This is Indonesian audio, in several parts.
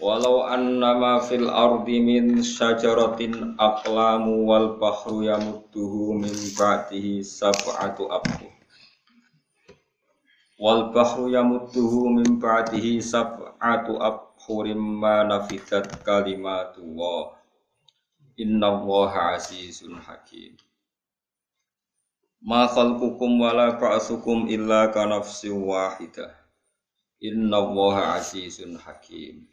Walau annama fil ardi min syajaratin aqlamu wal bahru yamudduhu min ba'dihi sab'atu abhur. Wal bahru yamudduhu min ba'dihi sab'atu abhurim ma nafidat kalimatullah. Inna allaha azizun hakim. Ma khalqukum wala ba'sukum illa ka nafsin wahidah. Inna allaha azizun hakim.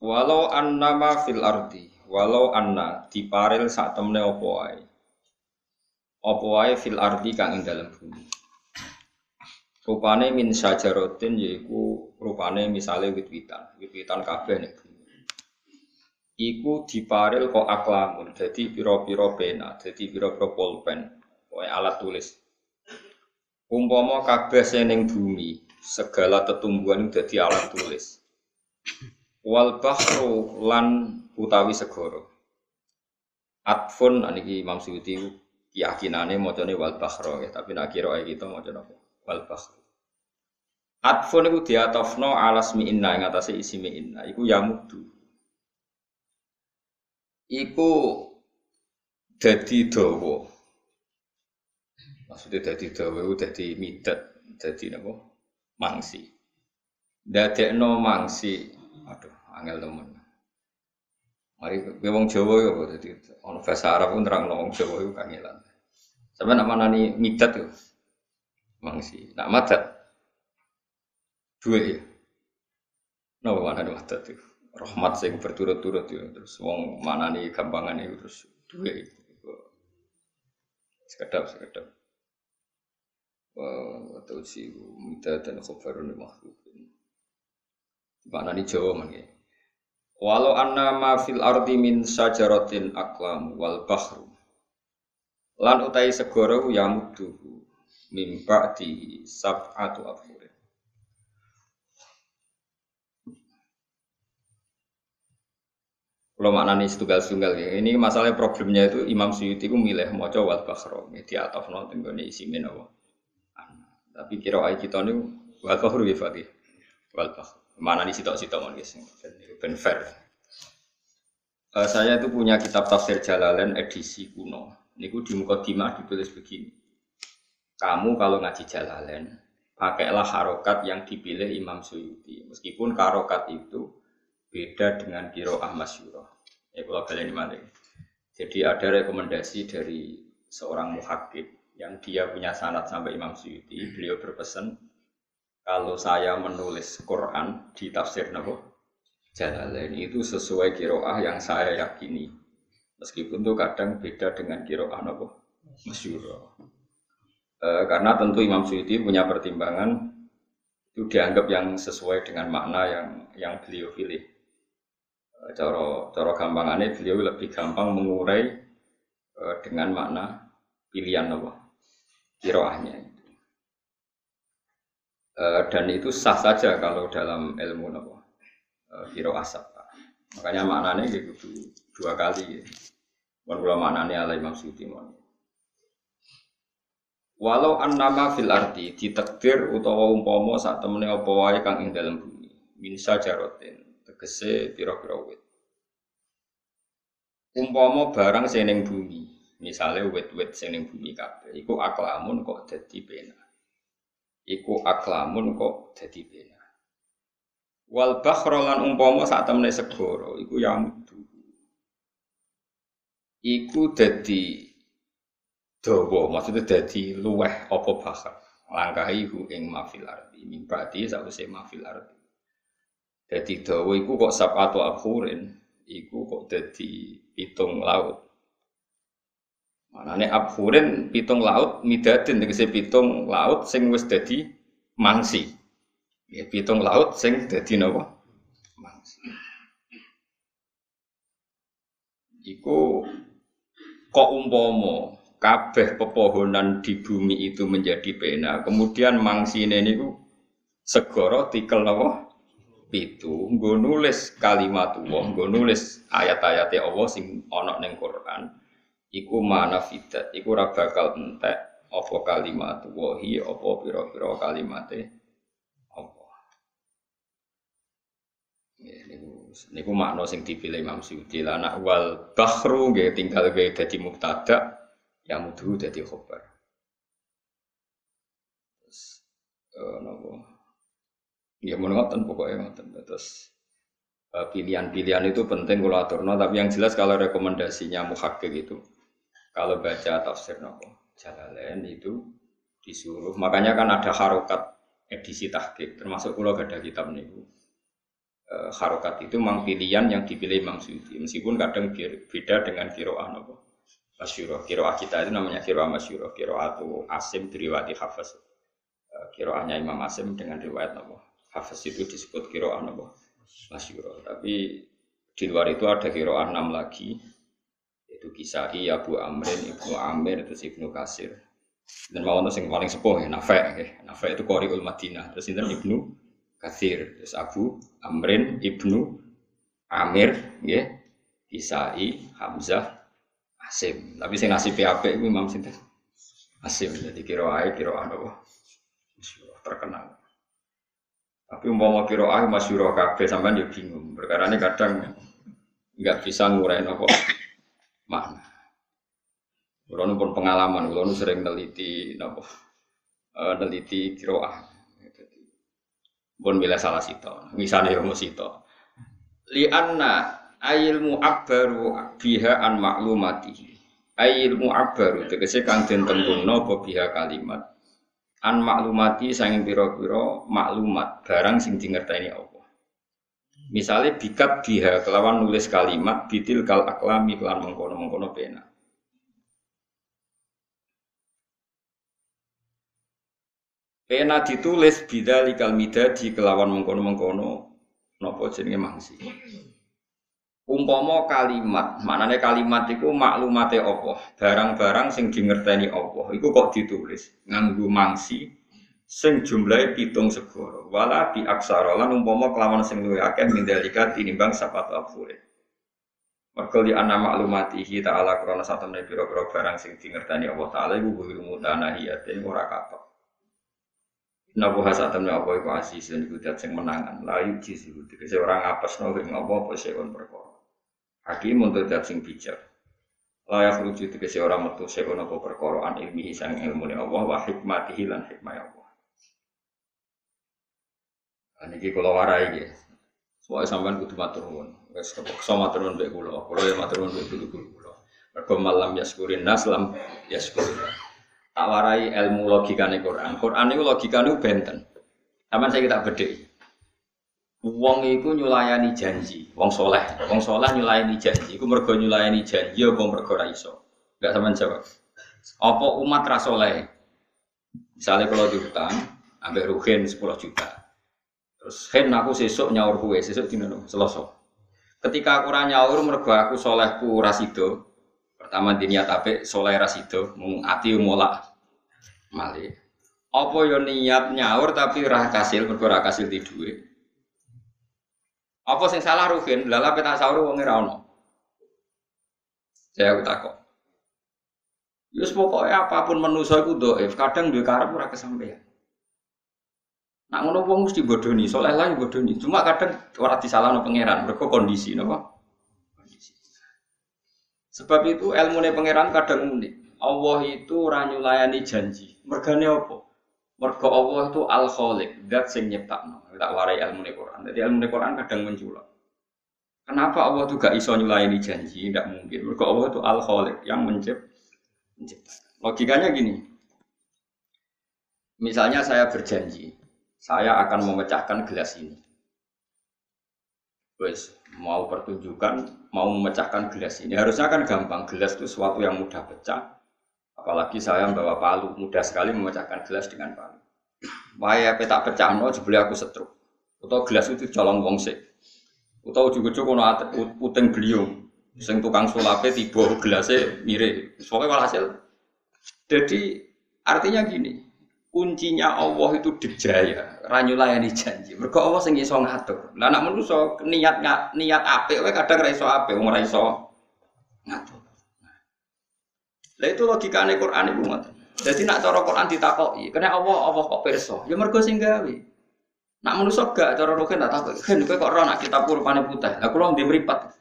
Walau annama fil ardi, walau anna diparil sak temne apa wae. Apa wae fil ardi kang ing dalem bumi. Rupane min sajaratin yaiku rupane misale wit-witan, wit-witan kabeh ning bumi. Iku diparil kok aklamun, dadi pira-pira pena, dadi pira-pira pulpen, kowe alat tulis. Umpama kabeh sing ning bumi, segala tetumbuhan dadi alat tulis wal bahru lan utawi segara. Atfun niki Imam Suyuti keyakinane macane wal bahro ya tapi nak kira kita maca napa wal bahru. Atfun iku diatofno alasmi inna ing atase isime inna iku yamudu. Iku dadi dawa. Maksudnya dadi dawa iku dadi midet dadi napa? Mangsi. Dadekno mangsi Aduh, angel temen. Mari kowe wong Jawa ya kok dadi ana bahasa Arab pun terang wong Jawa iku kangelan. Sampe nak manani midat yo. Mangsi. Nak madat duwe ya. Napa manani madat itu? Rahmat sing berturut-turut ya terus wong manani gampangan itu terus duwe itu. Sekedap sekedap. Wa tausi midat dan khabarun makhluk. Mana di Jawa mangke. Walau anna ma fil ardi min sajaratin aklam wal bahru. Lan utai segara yamuduhu min ba'di sab'atu abhur. Kalau maknanya setunggal-setunggal ya. Ini masalah problemnya itu Imam Suyuti itu milih moco wal bakhro. Di atas nol tenggone isi apa. Tapi kira kita ini wal bakhro ya Fatih. Wal bakhro. Mana di sitok-sitok mon guys, ben fair. Uh, saya itu punya kitab tafsir Jalalain edisi kuno. Niku di muka dimah ditulis begini. Kamu kalau ngaji Jalalain, pakailah harokat yang dipilih Imam Suyuti. Meskipun harokat itu beda dengan kiroah masyurah. Ya kalau kalian ini Jadi ada rekomendasi dari seorang muhakib yang dia punya sanat sampai Imam Suyuti. Beliau berpesan kalau saya menulis Quran di tafsir Nabi Jalalain itu sesuai kiroah yang saya yakini. Meskipun itu kadang beda dengan kiroah Nabi Masyur. E, karena tentu Imam Suyuti punya pertimbangan itu dianggap yang sesuai dengan makna yang yang beliau pilih. E, coro coro gampangannya beliau lebih gampang mengurai e, dengan makna pilihan Nabi kiroahnya. Eh, dan itu sah saja kalau dalam ilmu nopo eh, asap. Makanya maknanya gitu dua kali. Mohon kula maknanya ala Imam Walau annama fil arti ditakdir utawa umpama saat temene apa wae kang ing dalam bumi min sajarotin tegese pira-pira wit. Umpama barang sing ning bumi, misalnya wit-wit sing ning bumi kabeh iku aklamun kok dadi pena iku aklamun kok dadi bena. Wal bakhra lan umpama sak temene segara iku yamudu. Iku dadi dawa, maksudnya dadi luweh apa bakhar. Langkahi hu ing mafil ardi, mimpati sakwise mafil ardi. Dadi dawa iku kok sabatu abhurin, iku kok dadi pitung laut. Manane abhurin pitung laut midadin tegese pitung laut sing wis dadi mangsi. Ya pitung laut sing dadi napa? Mangsi. Iku kok umpomo kabeh pepohonan di bumi itu menjadi pena, kemudian mangsine niku segoro tikel napa? Pitu, nggo nulis kalimat Allah, nggo nulis ayat-ayat Allah sing ana ning Quran. Iku mana fidat, iku ora bakal entek apa kalimat wahi apa pira-pira kalimate apa. Ya, niku niku makna sing dipilih Imam Suyuti lan wal bahru nggih tinggal nggih dadi mubtada yang mudu dadi khobar. Terus uh, napa? Ya mau ngoten pokoknya ngoten terus uh, pilihan-pilihan itu penting kalau aturno tapi yang jelas kalau rekomendasinya muhakkik itu kalau baca tafsir nopo jalalain itu disuruh makanya kan ada harokat edisi tahqiq termasuk kalau gak ada kitab nih uh, harokat itu memang pilihan yang dipilih Imam Suyuti meskipun kadang beda dengan kiroah nopo masyuro. Kiroah kita itu namanya kiroah masyuro. Kiroah itu asim diriwati hafaz. Eh, kiroahnya Imam Asim dengan riwayat nama hafaz itu disebut kiroah nama masyuro. Tapi di luar itu ada kiroah enam lagi. Itu Kisai, Abu Amrin, Ibnu Amir, itu Ibnu Kasir. Dan mau yang paling sepuh ya, Nafek. Ya. Nafek itu Qori'ul Madinah. Terus ini Ibnu Kasir. Terus Abu Amrin, Ibnu Amir, ya. Kisai, Hamzah, Asim. Tapi saya ngasih PAP itu Imam Sinten. Asim. Jadi kira ae kira apa? terkenal. Tapi umpama kira ae masyhur kabeh sampean dia bingung. Perkara ini kadang nggak bisa ngurain apa mana. Kulo pun pengalaman, kulo sering neliti napa uh, neliti kiroah. Pun bila salah sito, misalnya rumus sito. Li anna ayilmu akbaru biha an maklumati ayilmu akbaru tegese kang den tembungno apa biha kalimat an maklumati sanging pira-pira maklumat barang sing dingerteni apa misalnya bikat biha kelawan nulis kalimat bitil kal aklami kelan mengkono-mengkono pena. Pena ditulis bidalikal midadi kelawan mengkono-mengkono nopo jenenge mangsi. Umpama kalimat, maknanya kalimat itu maklumate Allah, barang-barang sing dingerteni Allah, itu kok ditulis? Nganggu mangsi sing jumlahe pitung segoro. Wala di aksara lan umpama kelawan sing luwih akeh mindalika tinimbang sapat afure. Mergo di ana maklumatihi ta'ala krana satune pira-pira barang sing dingerteni Allah taala iku kudu mutanahiyatin ora katok. Nabu hasatam apa iku asis dan iku sing menangan. Layu jisi iku tegese ora ngapesno ing apa-apa sekon perkara. Hakim untuk dat sing bijak. Layak lucu tegese orang metu sekon apa perkara an ilmi sang ilmu Allah wa hikmatihi lan hikmah Allah. Niki kula warai nggih. Soale sampean kudu matur nuwun. Wis kepeksa matur nuwun mbek kula. Kula ya matur nuwun mbek kula. Mergo malam yaskurin nas lam yaskurin. Tak warai ilmu logikane Quran. Quran niku logikane benten. Taman saya kita bedheki. Wong iku nyulayani janji, wong soleh, wong soleh nyulayani janji, iku mergo nyulayani janji apa mergo ra iso. Enggak sampean jawab. Apa umat ra soleh? Misalnya kalau diutang, ambek rugen 10 juta. Terus hen aku sesuk nyaur kue, sesuk dino Selasa. Ketika aku nyaur mergo aku solehku rasido. Pertama diniat apik soleh rasido, mung ati molak malih. Apa yo niat nyaur tapi ra kasil mergo ra kasil di dhuwit. Apa sing salah Ruhin? Lala peta sahur wong ora ono. Saya takut. Yus pokoknya apa pun manusia itu doif, kadang dua karep ora kesampaian. Nak ngono wong mesti bodoni, soleh lah bodoni. Cuma kadang ora disalahno pangeran, mereka kondisi napa? Kondisi. Sebab itu ilmu pangeran kadang unik. Allah itu ora nyulayani janji. Mergane apa? Mergo Allah itu al khaliq, zat sing nyiptakno. Tak warai ilmu Quran. Jadi ilmu Quran kadang menculak. Kenapa Allah itu gak iso nyulayani janji? Tidak mungkin. Mergo Allah itu al khaliq yang mencipt, menciptakan. Logikanya gini. Misalnya saya berjanji, saya akan memecahkan gelas ini. Wes, mau pertunjukan, mau memecahkan gelas ini. Harusnya kan gampang. Gelas itu sesuatu yang mudah pecah Apalagi saya membawa palu, mudah sekali memecahkan gelas dengan palu. Waya peta pecah no, jebule aku setruk. Atau gelas itu colong wong sik. Atau ujug-ujug kono uteng beliung. Sing tukang sulape tiba gelasnya mirip. Pokoknya walhasil. Jadi artinya gini, kuncinya Allah itu dijaya, ranyulayani janji. Mergo Allah sing iso ngatur. Lah nek manusa niat niat apik wae kadang ra iso apik, wong ra iso ngatur. Lah itu logikane Quran iku ngoten. Jadi nak cara Quran ditakoki, kena Allah Allah kok pirsa. Ya mergo sing gawe. Nak manusa gak cara roke tak takok. Kan kok ora nak kitab rupane putih. Lah kula ndek mripat.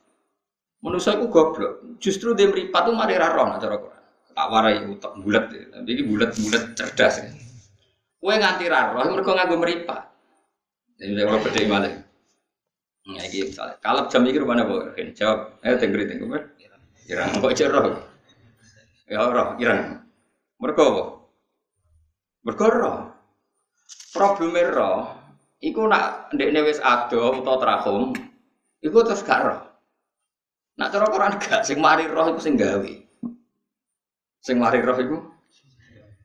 Manusa iku goblok. Justru dia meripat tuh mari raro nak cara Quran. Tak warai utek bulat. Ini bulat-bulat cerdas. Kue nganti raro, mereka nganggo meripat. Jadi orang beda malah. Nah, ini misalnya, kalau jam ini rumahnya apa? Jawab, ayo tenggeri tenggeri. Irang, kok cerah? Ya roh, irang. Mereka apa? Mereka roh. Problemnya roh, iku nak ndek wis ado utawa trahum, iku terus gak roh. Nak cara Quran gak sing mari roh iku sing gawe. Sing mari roh iku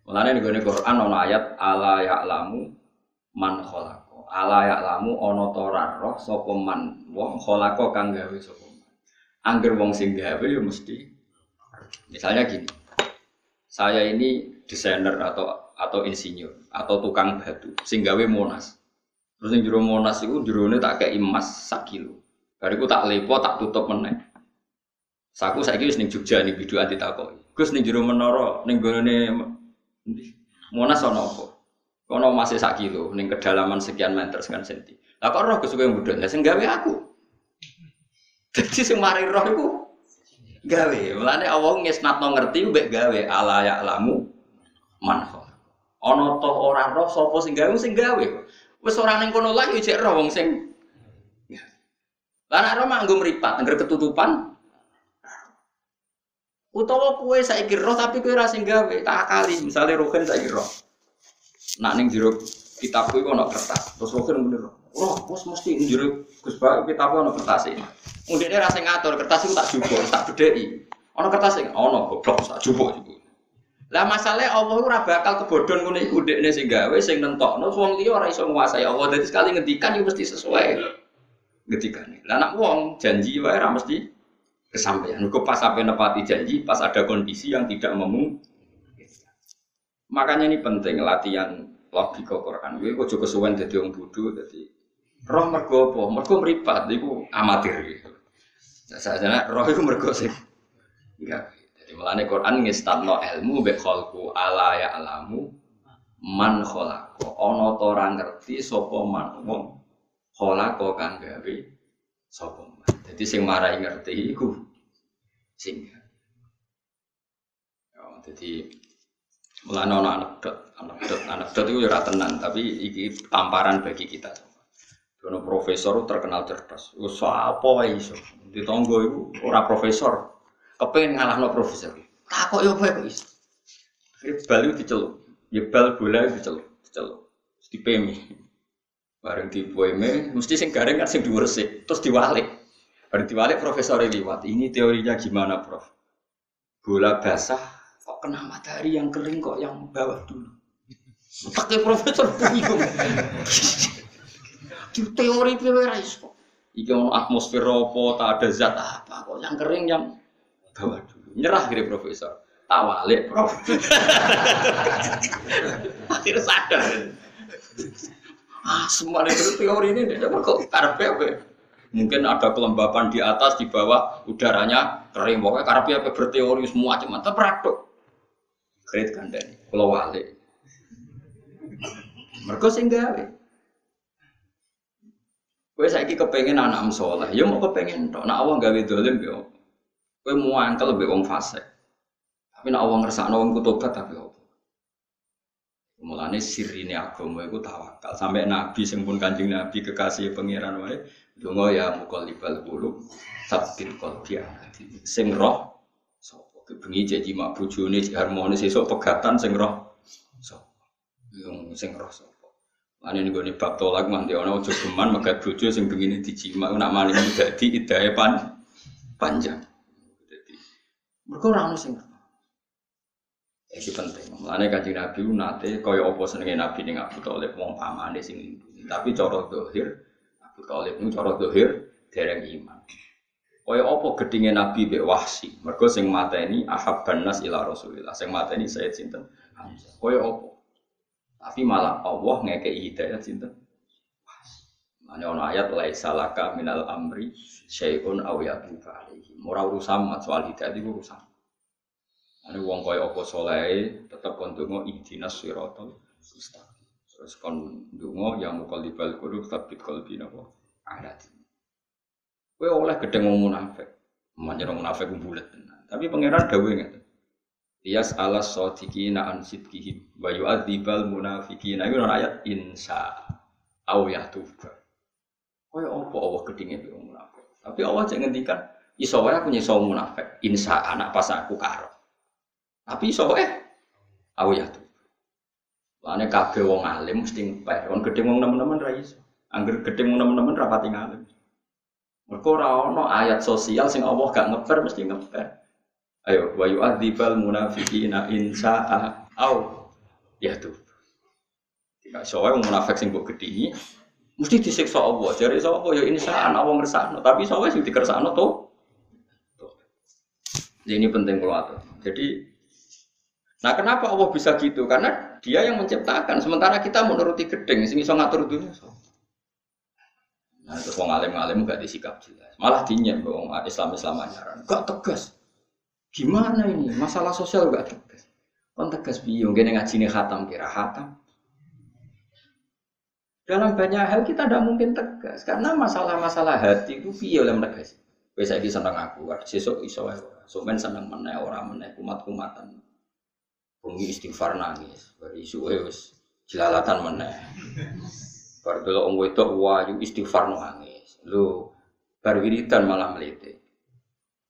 Mulane ning Quran ana ayat ala ya'lamu man khalaqa. Ala ya'lamu ana ta roh sapa wong khalaqa kang gawe sapa. Angger wong sing gawe ya mesti misalnya gini. Saya ini desainer atau atau insinyur atau tukang batu sing gawe Monas. Terus ning jero Monas iku jerone tak kei emas sak kilo. Bariku tak lepo tak tutup meneh. Saku saiki wis ning Jogja ning bidu anti takoki. Gus ning jero menara ning gone Monas ana apa? Kono masih sak kilo ning kedalaman sekian meter sekian senti. Lah kok roh kowe mudhun? Lah sing gawe aku. Jadi sing mari roh iku gawe. Mulane Allah ngesnatno ngerti mbek gawe ala ya lamu man Ana to ora roh sapa sing gawe sing gawe. Wis ora ning kono lagi jek roh wong sing Lah nek roh manggo mripat, ngger ketutupan, Utawa kue saiki roh tapi kue ra sing gawe, tak akali. Misale rohen saiki roh. Nak ning jero kitab kuwi ana kertas. Terus rohen muni roh. Roh, bos mesti jero Gus Ba kitab ana kertas iki. Mundine ra sing ngatur, kertas iku tak jupuk, tak bedheki. Ana kertas sing ana goblok tak jupuk iku. Lah masalahnya Allah ora bakal kebodhon ngene iku ndekne sing gawe sing nentokno wong liya ora iso nguasai Allah. Dadi sekali ngendikan yo mesti sesuai ngendikane. Lah nak wong janji wae ora mesti kesampaian. Kok pas sampai nepati janji, pas ada kondisi yang tidak memungkinkan. Makanya ini penting latihan logika Quran. Kok juga kesuwen jadi orang bodoh, jadi roh mergo apa? Mergo meripat, itu amatir gitu. Saya roh itu mergo sih. Enggak. Jadi melane Quran ngestatno ilmu be ala ya alamu man kholako. Ono ora ngerti sapa man wong kholako kang gawe sapa man. Jadi sing marai ngerti iku sing. Ya, jadi mulane ana anekdot, anekdot, anekdot itu ora tenan, tapi iki tamparan bagi kita semua. profesor terkenal cerdas. Wis apa wae iso. Di tonggo iku ora profesor, kepengen ngalahno profesor. Takok yo apa kok iso. Bal diceluk. Ya bal bola diceluk, diceluk. Dipemi. Bareng dipoeme, mesti sing garing kan sing dhuwur terus diwalik. Bareng diwalik profesor liwat. Ini teorinya gimana, Prof? Bola basah kok kena matahari yang kering kok yang bawah dulu. Pakai profesor bingung. Di teori teori iso. Iki atmosfer apa, tak ada zat apa kok yang kering yang bawah dulu. Nyerah kira profesor. Tak walik, Prof. Akhirnya sadar. Ah, semua itu teori ini tidak kok karpe apa? Mungkin ada kelembapan di atas, di bawah, udaranya kering. Pokoknya karena apa berteori semua cuma terpraktek. Kredit kandani, kalau wale. Mereka sing gawe. Kowe saiki kepengen anak soleh, ya mau kepengen tok. Nak awang gawe dolim yo. Kowe mau angkel lebih wong fase. Tapi nak awang ngersakno wong kutobat tapi apa? Mulane sirine agama iku tawakal. Sampai nabi sing pun Nabi kekasih pangeran wae Dongo ya mukolibal bulu sabit qalbi sing roh sapa kebengi janji mak bojone harmonis esuk pegatan sing roh sapa yung sing roh sapa ane ning gone bab tolak mah ana aja geman megat bojo sing begini dijima nak maling dadi idahe pan panjang. Dadi mergo ora ono sing Iki penting. Mulane kanjeng Nabi nate kaya apa senenge Nabi ning Abu Thalib wong pamane sing Tapi cara dohir Abu Talib ini cara dohir dereng iman. Kaya apa gedinge Nabi mbek Wahsi? Mergo sing mateni ahabban nas ila Rasulillah. Sing mateni Sayyid sinten? Hamzah. Kaya apa? Tapi malah Allah ngekei hidayat sinten? Ane ono ayat laisa laka minal amri syai'un aw yatuba alaihi. Ora urusan soal hidayat iku urusan. Ane wong kaya apa saleh tetep kon donga ihdinas siratal mustaqim. Terus kon donga ya muqallibal qulub tsabbit qalbi napa? Ada Kowe oleh gedeng wong munafik. Wong munafik tenan. Tapi pangeran dawuh ngeten. Iyas alas sadiqina an sidqihim wa yu'adzibal munafiqina. Iku ayat insya au yatuba. Kowe opo Allah gedenge wong munafik. Tapi Allah cek ngendikan iso wae aku nyeso munafik. Insya anak pas aku karo. Tapi iso wae au yatuba. Lane kabeh wong alim mesti ngepek. Wong gedhe wong nemen-nemen ra iso. Angger gedhe wong nemen-nemen rapati ngalim. Mereka ora ono ayat sosial sing Allah gak ngeper mesti ngeper. Ayo wa yu'adzibal munafiqina in sa'a au ya tuh. Tidak soalnya wong munafik sing mbok gedhi mesti disiksa Allah. Jare sapa ya insaan Allah ngersakno, tapi soalnya sing dikersakno to. Jadi ini penting kalau atur. Jadi Nah kenapa Allah bisa gitu? Karena dia yang menciptakan. Sementara kita menuruti gedeng, sing iso ngatur dunia. So. Nah, terus wong alim-alim gak disikap jelas. Malah dinyem wong Islam-Islam anyaran. Gak tegas. Gimana ini? Masalah sosial gak tegas. Kon tegas biung gini ngaji nih khatam kira khatam. Dalam banyak hal kita tidak mungkin tegas karena masalah-masalah hati itu piye oleh menegas. Wes saiki seneng aku, sesuk iso wae ora. Somen seneng meneh ora meneh kumat-kumatan. Bungi istighfar nangis, bari isuke wis jelalatan meneh. Bar delok wong wedok wayu istighfar nangis. Lho, bar wiridan malah melite.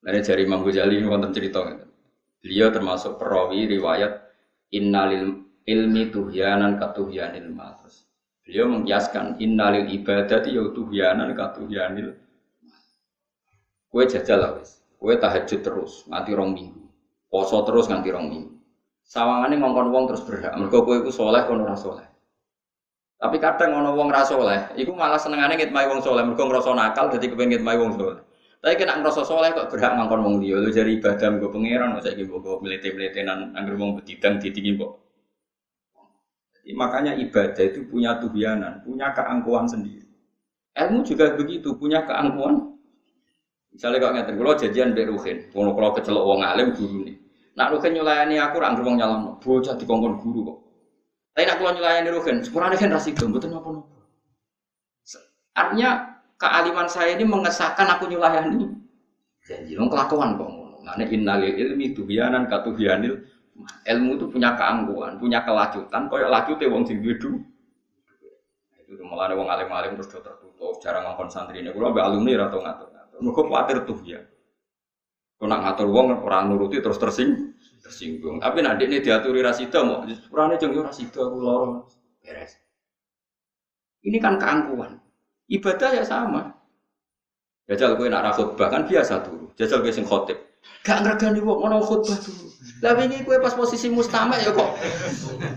Lalu jari Imam Ghazali wonten cerita gitu. Beliau termasuk perawi riwayat innalil ilmi tuhyanan katuhyanil mal. Beliau mengkiaskan innalil ibadati ya tuhyanan katuhyanil Kue jajal lah wis. Kue tahajud terus nganti rong minggu. Poso terus nganti rong minggu. Sawangane ngongkon wong terus berhak. Mergo kowe iku soleh kono ora. Tapi kadang ono wong ra soleh, iku malah senengane ngitmai wong soleh, mergo ngrasa nakal dadi kepengin ngitmai wong soleh. Tapi kena ngrasa soleh kok berhak ngangkon wong liya, lu jari ibadah nggo pangeran kok saiki mbok melete-meletenan anggere wong bedidang ditingi kok. Makanya ibadah itu punya tuhyanan, punya keangkuhan sendiri. Ilmu juga begitu, punya keangkuhan. Misalnya kok ngeten, kalau jajian mbek Ruhin, kalau kalau kecelok wong alim guru nih. Nak Ruhin nyulayani aku, ra wong nyalam, bocah dikongkon guru kok. Tapi nak kalau nyulayani Ruhin, sepurane kan rasido, betul apa-apa. Artinya kealiman saya ini mengesahkan aku nyulayani. Janji dong kelakuan kok. Ngene innalil ilmi tuhyanan katuhyanil ilmu itu punya keangkuhan, punya kelacutan, koyo lacute wong sing duwe Itu malah wong alim-alim terus do tertutup, jarang ngongkon santri ini. Kulo ambek alumni ra tau ngatur-ngatur. Mergo kuwatir tuh ya. Kau nak ngatur wong orang nuruti terus tersing tersinggung. Tapi nanti ini diaturi rasida mau sepurane jeng rasida aku lorong beres. Ini kan keangkuhan. Ibadah ya sama. Jajal kowe nak ra kan biasa dulu. Jajal kowe sing khotib. Gak ngregani wong ono khutbah dulu. Lah wingi kowe pas posisi mustama ya kok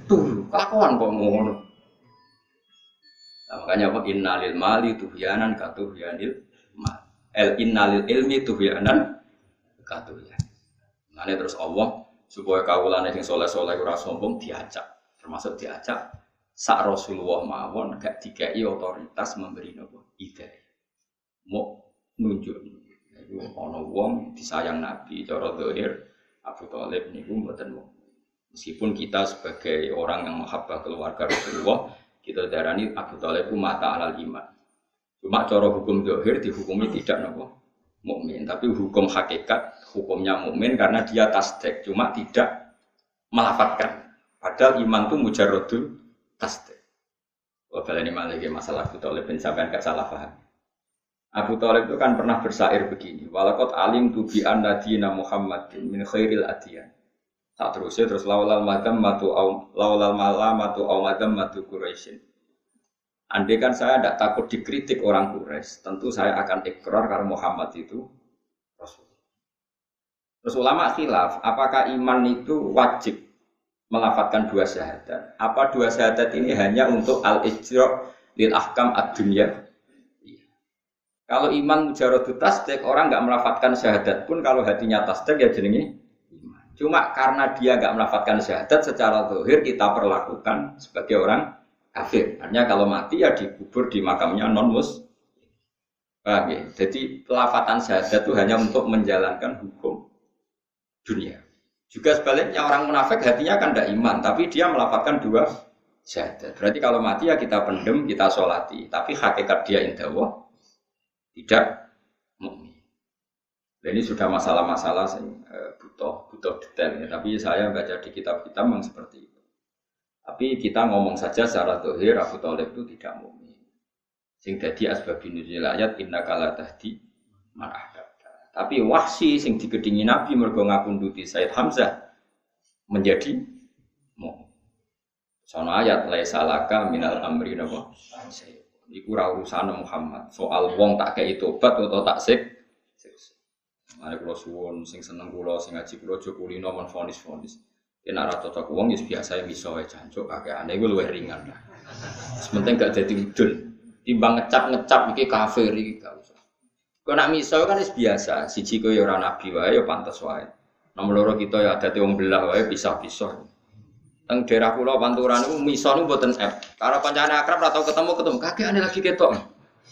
dulu. Kelakuan kok ngono. Nah, makanya apa innalil mali tuhyanan katuhyanil mal. El innalil ilmi tuhyanan katuhyan. Nah, terus Allah supaya kawulane sing soleh-soleh ora sombong diajak, termasuk diajak sak Rasulullah mawon gak dikai otoritas memberi nopo ide. Mau nunjuk iku ana wong disayang Nabi cara zahir Abu Thalib niku mboten wong. Meskipun kita sebagai orang yang mahabbah keluarga Rasulullah, kita darani Abu Thalib mata alal iman. Cuma cara hukum zahir dihukumi tidak nopo mukmin, tapi hukum hakikat hukumnya mukmin karena dia tasdek, cuma tidak melafatkan. Padahal iman itu mujarodul tasdek. Wabala ini malah masalah Abu Talib sampean gak salah paham. Abu Talib itu kan pernah bersair begini. Walakot alim tu bi anna dina Muhammadin min khairil adiyan. Tak terusnya terus laulal madam matu au laulal malamatu au madam matu Quraisyin. Andai kan saya tidak takut dikritik orang Quraisy, tentu saya akan ikrar karena Muhammad itu Rasul. Terus ulama khilaf, apakah iman itu wajib melafatkan dua syahadat? Apa dua syahadat ini hanya untuk al ijra lil ahkam ad dunya? Iya. Kalau iman mujaradu tasdik, orang nggak melafatkan syahadat pun kalau hatinya tasdik ya jenenge iman. Cuma karena dia nggak melafatkan syahadat secara zahir kita perlakukan sebagai orang kafir. Artinya kalau mati ya dikubur di makamnya non mus. Paham ya? Jadi pelafatan syahadat itu hanya untuk menjalankan hukum dunia. Juga sebaliknya orang munafik hatinya kan tidak iman, tapi dia melafatkan dua syahadat. Berarti kalau mati ya kita pendem, kita sholati. Tapi hakikat dia indah tidak mukmin. Dan ini sudah masalah-masalah uh, butuh butuh detail ya. Tapi saya baca di kitab-kitab memang seperti itu. Tapi kita ngomong saja secara dohir Abu Talib itu tidak mukmin. Sing dadi asbabun nuzul ayat inna kala tahdi man Tapi wahsi sing digedingi Nabi mergo ngapunduti Said Hamzah menjadi mukmin. Sono ayat laisa laka minal amri napa? Iku ora urusan Muhammad. Soal wong tak kei tobat atau tak sik. Mari kula suwun sing seneng kula sing ngaji kula aja kulino men fonis-fonis. Yen ora cocok wong ya biasa bisa wae jancuk kakeane iku luwih ringan lah. Sementing gak dadi udun. Timbang ngecap-ngecap iki kafir iki gak usah. Kok nak miso kan wis biasa, siji kowe ya ora nabi wae ya pantes wae. Nomor loro kita ya ada wong belah wae pisah-pisah. Teng daerah pulau Panturan itu miso itu buatan app. Karena pancane akrab atau ketemu ketemu kakek aneh lagi ketok.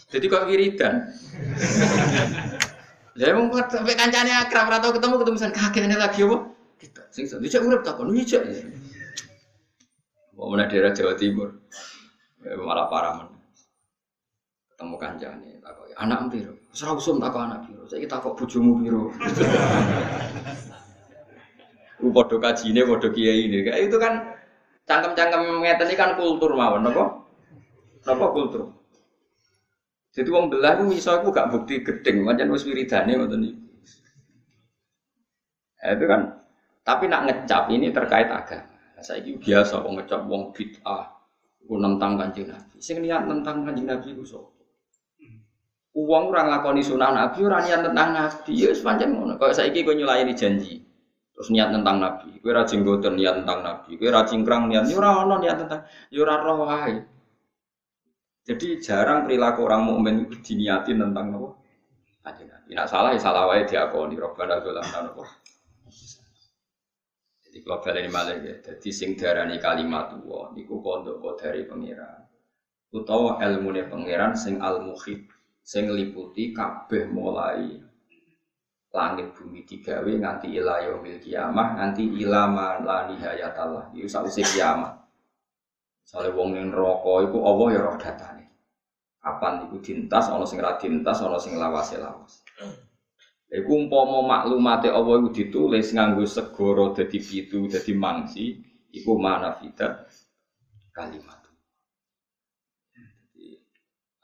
Jadi kok wiridan. Mau buat sampai kancane akrab atau ketemu ketemu san kakek aneh lagi apa? Kita sing bisa urip takon. Mau mana daerah Jawa Timur. Ya, malah parah men. Ketemu kancane takon anak piro? Ora usum takon anak piro. Saiki takok bojomu piro. Ku padha kajine kiai ini. Kayak itu kan cangkem-cangkem ngeten ini kan kultur mawon napa? Napa kultur? Jadi wong belah ku iso aku gak bukti gedeng, pancen wis wiridane iki. Ya, itu kan tapi nak ngecap ini terkait agama. Saya ini biasa kok ngecap wong bid'ah, ku nentang kanjeng Nabi. Sing niat nentang kanjeng Nabi ku sapa? Uang orang lakoni sunah Nabi, orang niat tentang Nabi, ya sepanjang ngono. Kalau saya ini kau nyulayani janji, Terus niat tentang Nabi, kue rajin goten niat tentang Nabi, kue rajin kerang niat, yura ono niat tentang, yura roh wae. Jadi jarang perilaku orang mukmin diniatin tentang Nabi. Nak salah ya salah wae diakoni Robbana dzolamna apa? Jadi kalau ini malah ya, jadi sing darani kalimat tua, niku pondok dari pangeran. Utawa ilmu pangeran sing al muhib, sing liputi kabeh mulai langit bumi digawe nganti ila yaumil kiamah nganti ila ma la nihayatallah. Iku sausé kiamat Sale wong ning neraka iku Allah ya roh datane. Kapan iku dintas ana sing ra dintas ana sing lawase lawas Iku umpama maklumate Allah iku ditulis nganggo segara dadi pitu dadi mangsi iku mana fitat kalimat.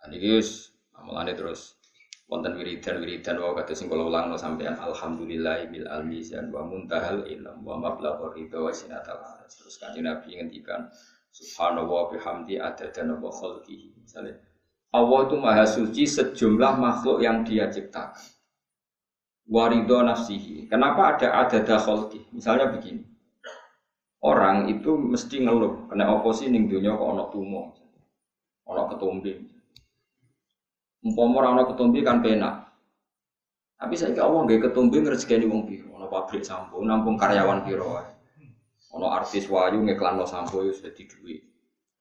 Jadi, ini amalane terus wonten wiridan wiridan wa kata sing kula ulang sampean alhamdulillah bil almizan wa muntahal ilm wa mablaghur ridha wa sinatal terus kanjeng Nabi ngendikan subhanallah bihamdi adada wa khalqihi. Misalnya Allah itu maha suci sejumlah makhluk yang dia ciptakan warido nafsihi kenapa ada adada khalqi misalnya begini orang itu mesti ngeluh kena oposisi ning dunia kok ana tumo ana ketumbi Umpama ora ana kan penak. Tapi saya Allah nggak ketumbi ngrezekeni wong piro, ana pabrik sampo, nampung karyawan piro wae. Artis wayu ngiklanno sampo wis dadi duit.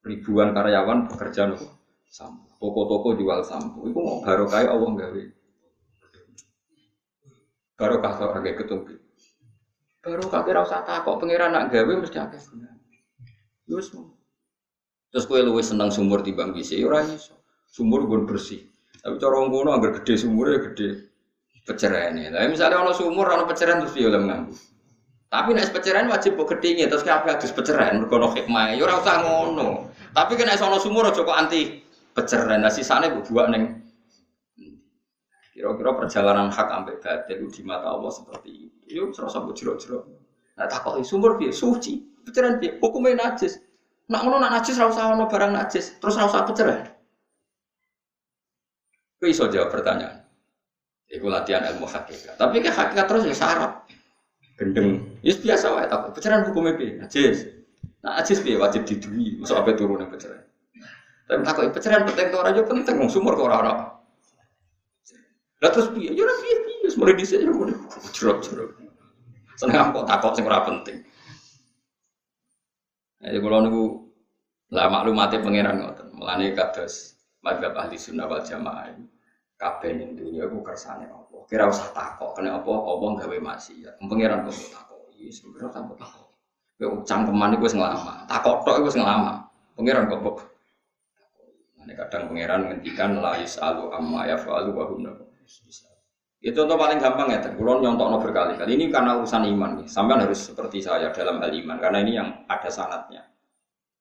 Ribuan karyawan bekerja nopo sampo. Toko-toko jual sampo. Iku barokah Allah gawe. Barokah kok agak ketumbi. Barokah kira usah takok pangeran nak gawe mesti akeh gunane. Wis Terus kowe luwih seneng sumur timbang bisa, ya ora iso. Sumur gue bersih. Tapi cara wong kono agar gede sumurnya gede peceraian. Tapi misalnya ono sumur ono peceraian terus dia oleh nganggu. Tapi nek peceraian wajib kok gedhinge terus kabeh adus peceraian mergo ono hikmah. Ya ora usah ngono. Tapi kena ono sumur aja kok anti peceraian. Nah sisane mbok buak ning Kira-kira perjalanan hak ambek batil di mata Allah seperti itu. Yo serasa mbok jero-jero. Nah sumur piye? Suci. Peceraian piye? Hukumnya najis. Nak ngono nak najis ora usah barang najis. Terus ora usah peceraian. Kau iso jawab pertanyaan. Iku latihan ilmu hakikat. Tapi ke hakikat terus ya syarat. Gendeng. Ya biasa wae tak. Pecahan hukum piye? Najis. Nah, najis piye wajib didui. Masuk apa turun yang. Tapi tak kok pecahan penting to ora penting wong sumur kok ora ora. Lah terus piye? Ya ora piye piye, mulai dhisik ya mulai jerok-jerok. Seneng kok takok sing ora penting. Jadi kalau niku lah maklumatnya pangeran ngoten. Mulane kados madzhab ahli sunnah wal jamaah. Kabeh ning dunya iku kersane apa? Kira usah takok kena apa apa gawe maksiat. Pangeran kok takok. Iya sebenarnya tanpa takok. Kowe cangkeman iku wis nglama. Takok tok iku wis nglama. Pangeran kok Ini kadang pangeran ngendikan la yasalu amma yafalu wa hum itu contoh paling gampang ya, kulon no berkali-kali. Ini karena urusan iman nih. Sampai harus seperti saya dalam hal iman, karena ini yang ada sanatnya.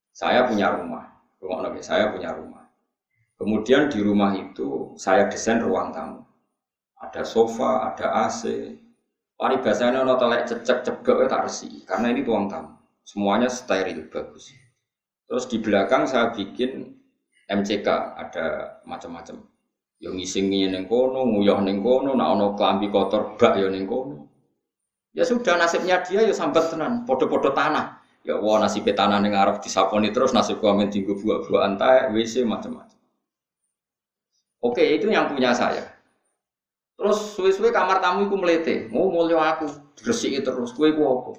Saya punya rumah, rumah nabi, saya punya rumah. Kemudian di rumah itu saya desain ruang tamu. Ada sofa, ada AC. Paribasanya ono telek cecek cebek tak resi, karena ini ruang tamu. Semuanya steril bagus. Terus di belakang saya bikin MCK, ada macam-macam Yo ngisingi ning kono, nguyah ning kono, nak ono klambi kotor bak yo ning kono. Ya sudah nasibnya dia ya sambat tenan, podo-podo tanah. Ya wah nasib tanah ning arep disaponi terus nasib gua men tinggu buah-buah antai, WC macam-macam. Oke, itu yang punya saya. Terus suwe-suwe kamar tamu iku melete, mau mulio aku, diresiki terus, kue ku apa?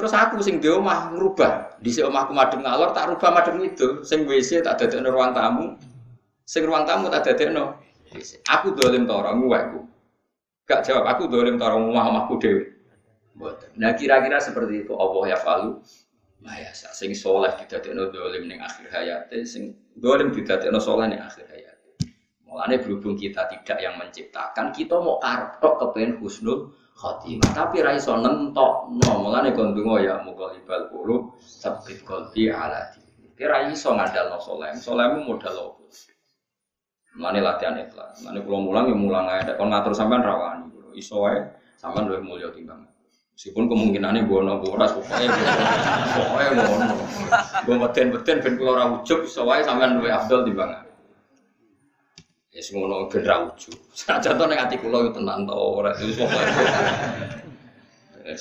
Terus aku sing di omah ngrubah, di omahku madem ngalor tak rubah madem itu, sing WC tak dadekno ruang tamu, Sing ruang tamu tak no, Aku dolim to ora nguwekku. Gak jawab aku dolim to ora omah-omahku dhewe. Nah kira-kira seperti itu Allah ya falu. Nah ya sing soleh no dolim ning akhir hayat, sing dolim no soleh ning akhir hayat. Mulane berhubung kita tidak yang menciptakan, kita mau karep tok kepen husnul khotimah. Tapi ra iso nentok. No, mulane kon donga ya mughalibal qulub sabit qalbi ala di. Kira iso ngandalno soleh. Solehmu modal opo? Mulane latihan ikhlas. Mulane kula mulang ya mulang ae. Kon ngatur sampean rawani. Iso wae sampean luwih mulya timbang. Meskipun kemungkinannya bono boras pokoknya pokoknya bono. Gue beten-beten ben kula ora ujug iso wae sampean luwih afdal timbang. Ya sing ngono ben ra ujug. Saja to nek ati kula yo tenan to ora wis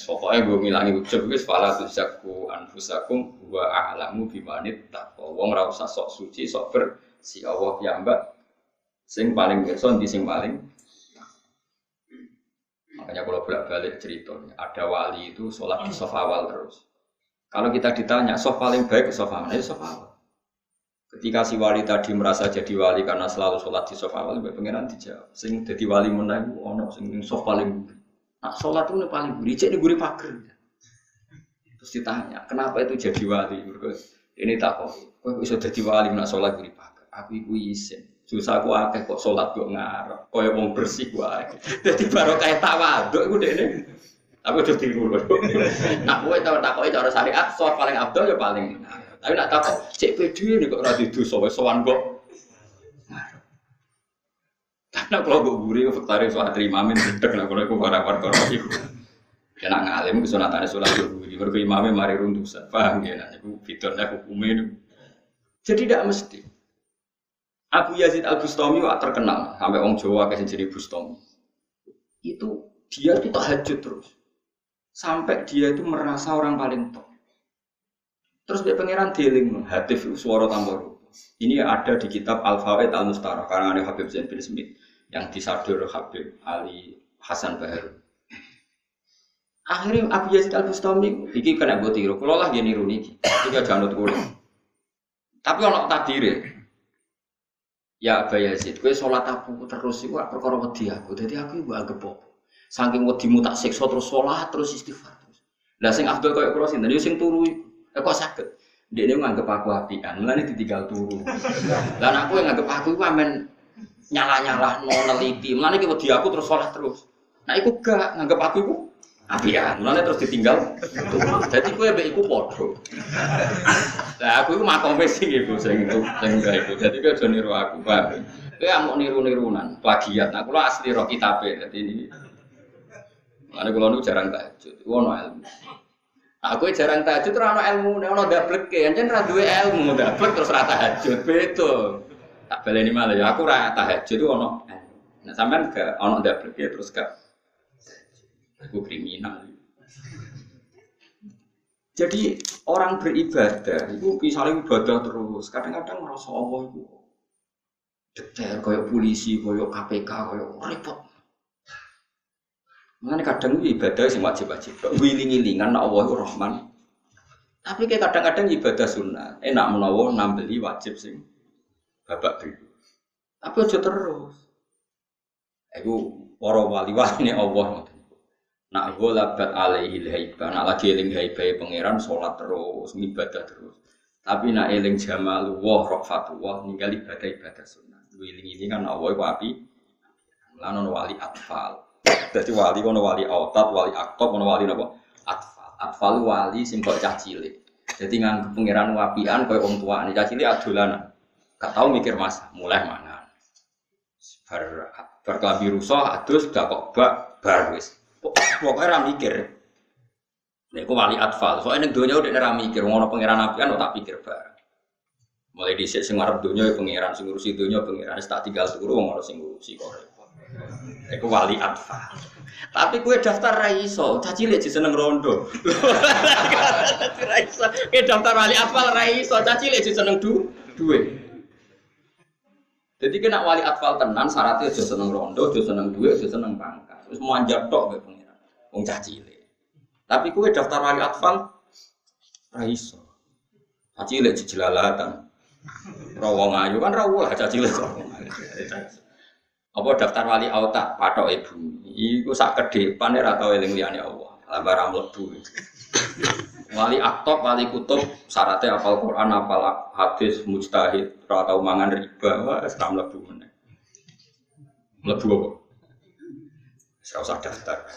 gue ngilangi ujub wis fala tuzaku anfusakum wa a'lamu bimanit taqwa. Wong ora usah sok suci, sok bersih Allah ya mbak Sing paling pirsa di sing paling Makanya kalau bolak-balik cerita, ada wali itu sholat di sofa awal terus. Kalau kita ditanya, sofa paling baik ke sofa mana? Ya sofa awal. Ketika si wali tadi merasa jadi wali karena selalu sholat di sofa awal, pengiran dijawab. Sing jadi wali menang, ono sing sofa paling. Nah, sholat itu paling buri, cek di guri pagar. Terus ditanya, kenapa itu jadi wali? Ini tak kok, kok bisa jadi wali nak sholat guri pagar? Aku iku isin Susah aku akeh kok sholat kok ngarep. Kaya wong bersih wae. Dadi baru kayak tawaduk iku dekne. Tapi udah tiru lho. Nah, kowe tau takoki cara syariat, sholat paling abdul ya paling. Tapi nak takok, cek ini kok ora didosa wis sowan kok. Karena kalau gue gurih, faktari soal terima min, tidak lah kalau gue barang perkara itu. Ya nak ngalim, kesunatannya sholat gue gurih, baru imamnya mari runtuh, paham ya? Nah, itu fiturnya hukumnya Jadi tidak mesti. Abu Yazid Al Bustami wak terkenal sampai orang Jawa kasih jadi Bustami. Itu dia itu tahajud terus. Sampai dia itu merasa orang paling top. Terus dia pangeran dealing hatif suara tambah Ini ada di kitab Al Fawaid Al Mustara karena ada Habib Zain bin Smith yang disadur Habib Ali Hasan Bahar. Akhirnya Abu Yazid Al Bustami iki kena gue tiru. Kalau lah dia niru niki, tiga janut kulit. Tapi orang takdir Ya Aba Yazid, kowe sholat aku terus iku perkara wedi aku. Dadi aku iku anggap apa? Saking wedimu tak siksa terus sholat terus istighfar terus. Lah sing Abdul koyo kula sinten? Yo sing turu. Eh, kok saged? Dia nganggep aku apian, mulane ditinggal turu. Lah aku yang nganggep aku iku amen nyala-nyala no neliti. Mulane ki wedi aku terus sholat terus. Nah iku gak nganggep aku iku apian. Mulane terus ditinggal. Jadi kowe mbek iku padha. Lah aku iku makome sing iku sing itu sing iku. Dadi kowe aja niru aku, Pak. Kowe amuk niru-nirunan, plagiat. Nah kula asli ro kitabe. Dadi ini Mulane kula niku jarang tahajud. Iku ono ilmu. Aku jarang tahajud ora ono ilmu, nek ono dableke, anjen ra duwe ilmu, dablek terus ra tahajud. Beda. Tak baleni malah ya aku ra tahajud ono. Nah sampean gak ono dableke terus gak Aku kriminal. Jadi orang beribadah itu misalnya ibadah terus, kadang-kadang merasa Allah itu detail koyo polisi, koyo KPK, koyo repot. Mengenai kadang ibadah sing wajib-wajib. Wiling-wilingan Allah Rahman. Tapi kayak kadang-kadang ibadah sunnah. Enak menawa nambeli wajib sing babak dulu. Tapi aja terus. Iku para wali-wali Allah. Nak gholabat alaihi haibah, nak lagi eling haibah pangeran salat terus, ibadah terus. Tapi nak eling jamal wah wah ninggal ibadah ibadah sunnah. Wiling ini kan Allah iku api. Wali atfal. Jadi wali kono wali autat, wali aktob, kono wali napa? Atfal. Atfal wali kok cah cilik. Jadi nganggep pangeran wapian koyo wong tua. Ini cah cilik adolan. Gak tau mikir mas, mulai mana? Bar berkelabi rusuh, adus kok bak bar wis. Pokoknya ora mikir. Nek ku wali atfal, soalnya ning donya udah ora mikir, ngono pangeran apian tak pikir bar. Mulai dhisik sing arep donya ya pangeran, sing ngurusi donya pangeran, tak tinggal turu wong ora sing ngurusi kok. Iku wali atfal. Tapi kue daftar raiso, caci sih seneng rondo. raiso, kue daftar wali atfal raiso, caci sih seneng du, duwe. Jadi kena wali atfal tenan, syaratnya aja seneng rondo, aja seneng duwe, aja seneng pangkat. Terus manjat tok kayak pengiran, wong caci Tapi kue daftar wali atfal raiso, caci lihat jelalatan. Rawong ayu kan rawol caci lihat apa daftar wali auta? Patok ibu. Iku sak ke depan ora tau eling liyane Allah. Lah barang mlebu. Wali aktok wali kutub syaratnya apal Quran apal hadis mujtahid ora tau mangan riba. Wah ora mlebu meneh. Apa Saya usah daftar.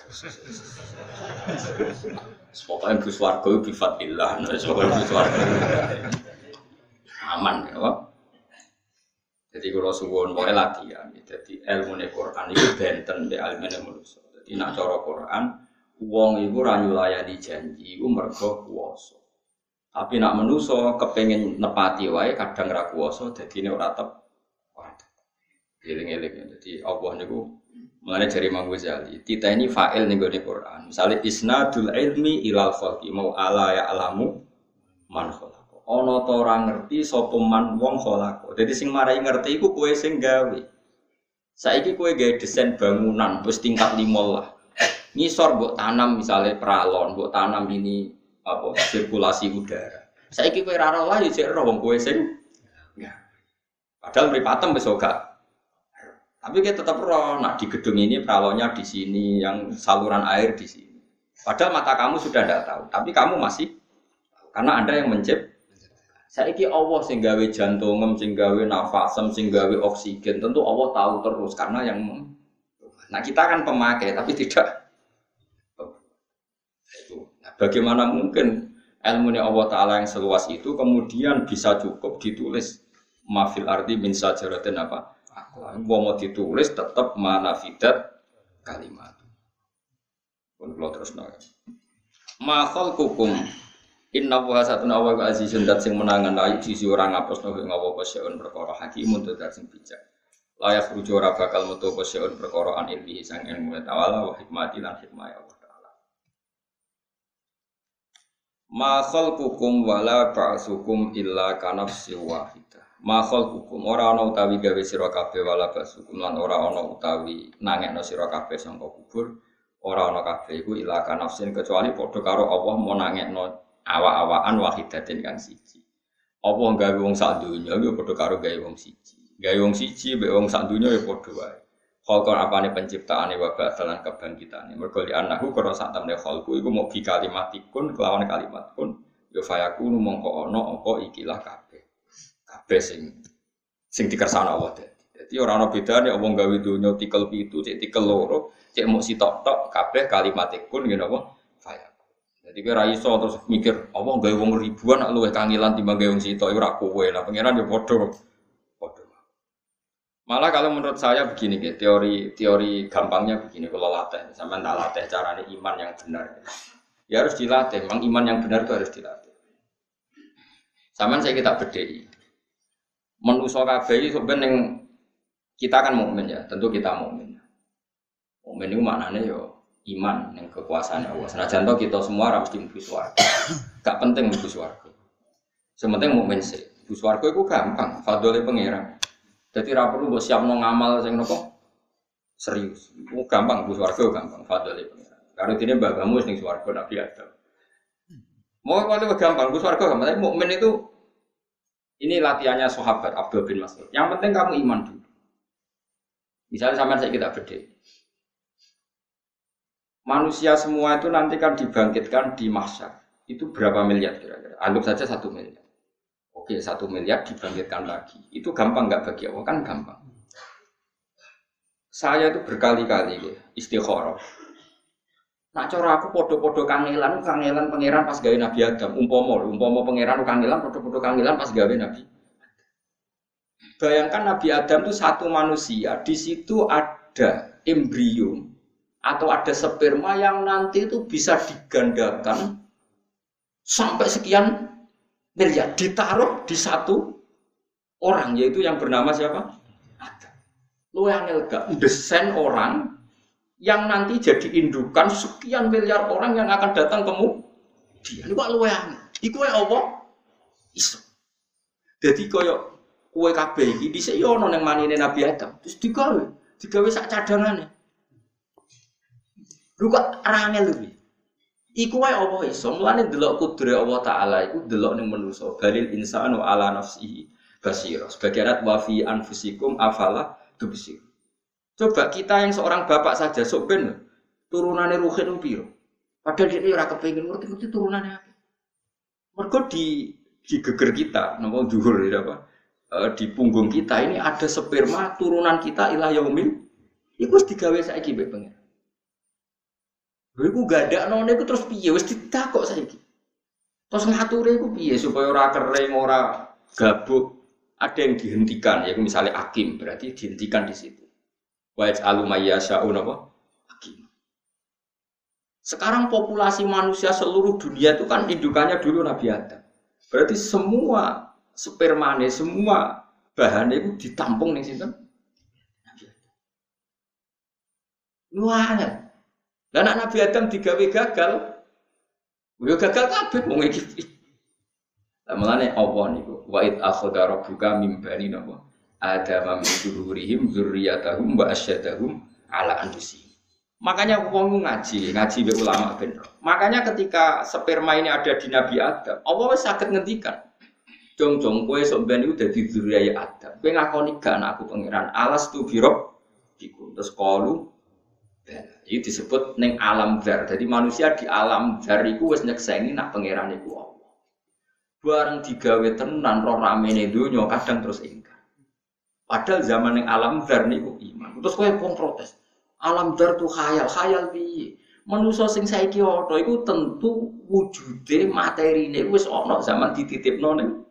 Pokoknya Gus Wargo bifatillah, pokoknya Gus Wargo aman, ya. Jadi kalau suwon mau latihan, jadi ilmu Quran itu benten be ilmu manusia. Jadi nak cara Quran, uang itu ranyu layani janji, itu mergo kuoso. Tapi nak manusia kepengen nepati wae kadang ra kuoso, jadi ini ora tep. Eling-eling. Jadi Allah niku Mengenai dari Imam Ghazali, kita ini fa'il nih di Quran. Misalnya isnadul ilmi ilal khalqi mau ala ya alamu man ana ta ora ngerti sapa man wong. Dadi sing marai ngerti iku kowe sing gawe. Saiki kowe gawe desain bangunan wis tingkat lima lah. Ngisor mbok tanam misalnya pralon, mbok tanam ini apa sirkulasi udara. Saiki kowe ora lah ya jek wong kowe sing ya. Padahal mripatem wis ora tapi kita tetap roh, nak di gedung ini pralonnya di sini, yang saluran air di sini. Padahal mata kamu sudah tidak tahu, tapi kamu masih karena anda yang mencipt Saiki Allah sing gawe jantungem, sing gawe nafasem, sing gawe oksigen, tentu Allah tahu terus karena yang Nah, kita kan pemakai tapi tidak. Nah, bagaimana mungkin ilmu Allah taala yang seluas itu kemudian bisa cukup ditulis mafil arti min sajaratin apa? Aku mau ditulis tetap manafidat kalimat. Pun terus nanya. Mahal kukum Inna wa satuna wa ka azizun dat sing menangan la sisi ora ngapus no ing apa seun perkara hakimun dat sing bijak. Layak rujuk ora bakal metu apa seun perkara an ilmihi sang ilmu ta'ala wa hikmati lan hikmah Allah ta'ala. Ma khalqukum wala ba'sukum illa kanafsi wahidah. Ma khalqukum ora ana utawi gawe sira kabeh wala ba'sukum lan ora ana utawi nangekno sira kabeh sangka kubur. Ora ana kabeh iku illa kanafsin kecuali padha karo Allah mau nangekno awa-awaan wahidatin kang siji. Apa gawe wong sak donya yo padha karo gawe wong siji. Gawe wong siji mbek wong sak donya yo padha wae. Khalqan apane penciptaane wa ba'dalan kebangkitane. Mergo li anahu karo sak temne khalqu iku mau bi kalimatikun kelawan kalimat kun yo fayakunu mongko ana apa ikilah kabeh. Kabeh sing sing dikersana Allah dadi. Dadi ora ana bedane wong gawe donya tikel pitu, cek tikel loro, cek mok sitok-tok kabeh kalimatikun ngene apa? Jadi kira iso terus mikir, apa gawe wong ribuan nak luwih kangilan timbang gawe wong sitok ora kowe. Lah pangeran yo padha. Padha. Malah kalau menurut saya begini gitu, teori teori gampangnya begini kalau latih, sama tak latih caranya iman yang benar. Ya harus dilatih, memang iman yang benar itu harus dilatih. Sama saya kita bedai. Menuso kabeh sebenarnya kita kan mukmin ya, tentu kita mukmin. Mukmin itu maknanya yo iman yang kekuasaan Allah. Senajan to kita semua harus mlebu swarga. Gak penting mlebu swarga. Sementing mukmin sih. Mlebu swarga itu gampang, fadhole pangeran. Jadi ra perlu mbok siapno ngamal sing nopo serius. Itu gampang bu swarga gampang fadl itu. Karena ini bagamu sing swarga Nabi Adam. Mau kalau gampang bu swarga gampang. Tapi mukmin itu ini latihannya sahabat Abdul bin Mas'ud. Yang penting kamu iman dulu. Misalnya sama saya kita beda. Manusia semua itu nanti kan dibangkitkan di masa. Itu berapa miliar kira-kira? Anggap saja satu miliar. Oke, satu miliar dibangkitkan lagi. Itu gampang nggak bagi Allah? Kan gampang. Saya itu berkali-kali ya, istikharah. Nak cara aku podo-podo kangelan, kangelan pangeran pas gawe Nabi Adam. Umpomo, umpomo pangeran kangelan, podo-podo kangelan pas gawe Nabi. Bayangkan Nabi Adam itu satu manusia, di situ ada embrio atau ada sperma yang nanti itu bisa digandakan sampai sekian miliar ditaruh di satu orang yaitu yang bernama siapa? Adam. Lu yang desain orang yang nanti jadi indukan sekian miliar orang yang akan datang kemu dia. Ini kok luwean? Iku apa? Iso. Jadi koyo kue kabeh iki dhisik yo ana ning manine Nabi Adam. Terus digawe digawe sak cadangane. Lu kok rangel lu Iku wae apa iso? Mulane delok kudure Allah taala iku delok ning manusa balil insanu ala nafsihi basira. Sebagai arat wa fi anfusikum afala tubsir Coba kita yang seorang bapak saja sok ben turunannya ruhin piro. Padahal dia ora kepengin ngerti-ngerti turunannya apa. Mergo di geger kita, nama dhuwur ya apa? E, di punggung kita ini ada sperma turunan kita ilah yaumil. Iku wis digawe saiki mbek pengen. Lha iku ada none iku terus piye wis ditakok saiki. Terus ngature iku piye supaya ora kering, ora gabuk. Ada yang dihentikan, ya misalnya akim berarti dihentikan di situ. Wa yaj'alu mayyasha'u napa? Sekarang populasi manusia seluruh dunia itu kan indukannya dulu Nabi Adam. Berarti semua spermane, semua bahannya itu ditampung nih sinten? Nabi Adam. Dan anak Nabi Adam digawe gagal. Yo gagal kabeh wong iki. Lah mulane apa niku? Wa id akhadha rabbuka mim bani napa? Adam min zuhurihim dzurriyyatahum wa asyadahum ala anfusihim. Makanya wong ngaji, ngaji be ulama bener. Makanya ketika sperma ini ada di Nabi Adam, Allah wis saged ngendikan. Jong jong kowe sok ben iku dadi dzurriyyah Adam. Kowe ngakoni gak anak aku pangeran alas tu birok iku. Terus kalu ini disebut neng alam zar. Jadi manusia di alam zar iku wis nyekseni nak pangeran iku Allah. Bareng digawe tenan roh ramene donya kadang terus ingkar. Padahal zaman yang alam dar niku iman. Terus kowe pun protes. Alam dar tuh khayal, khayal piye? Manusa sing saiki ana iku tentu wujude materine wis ana zaman dititipno ning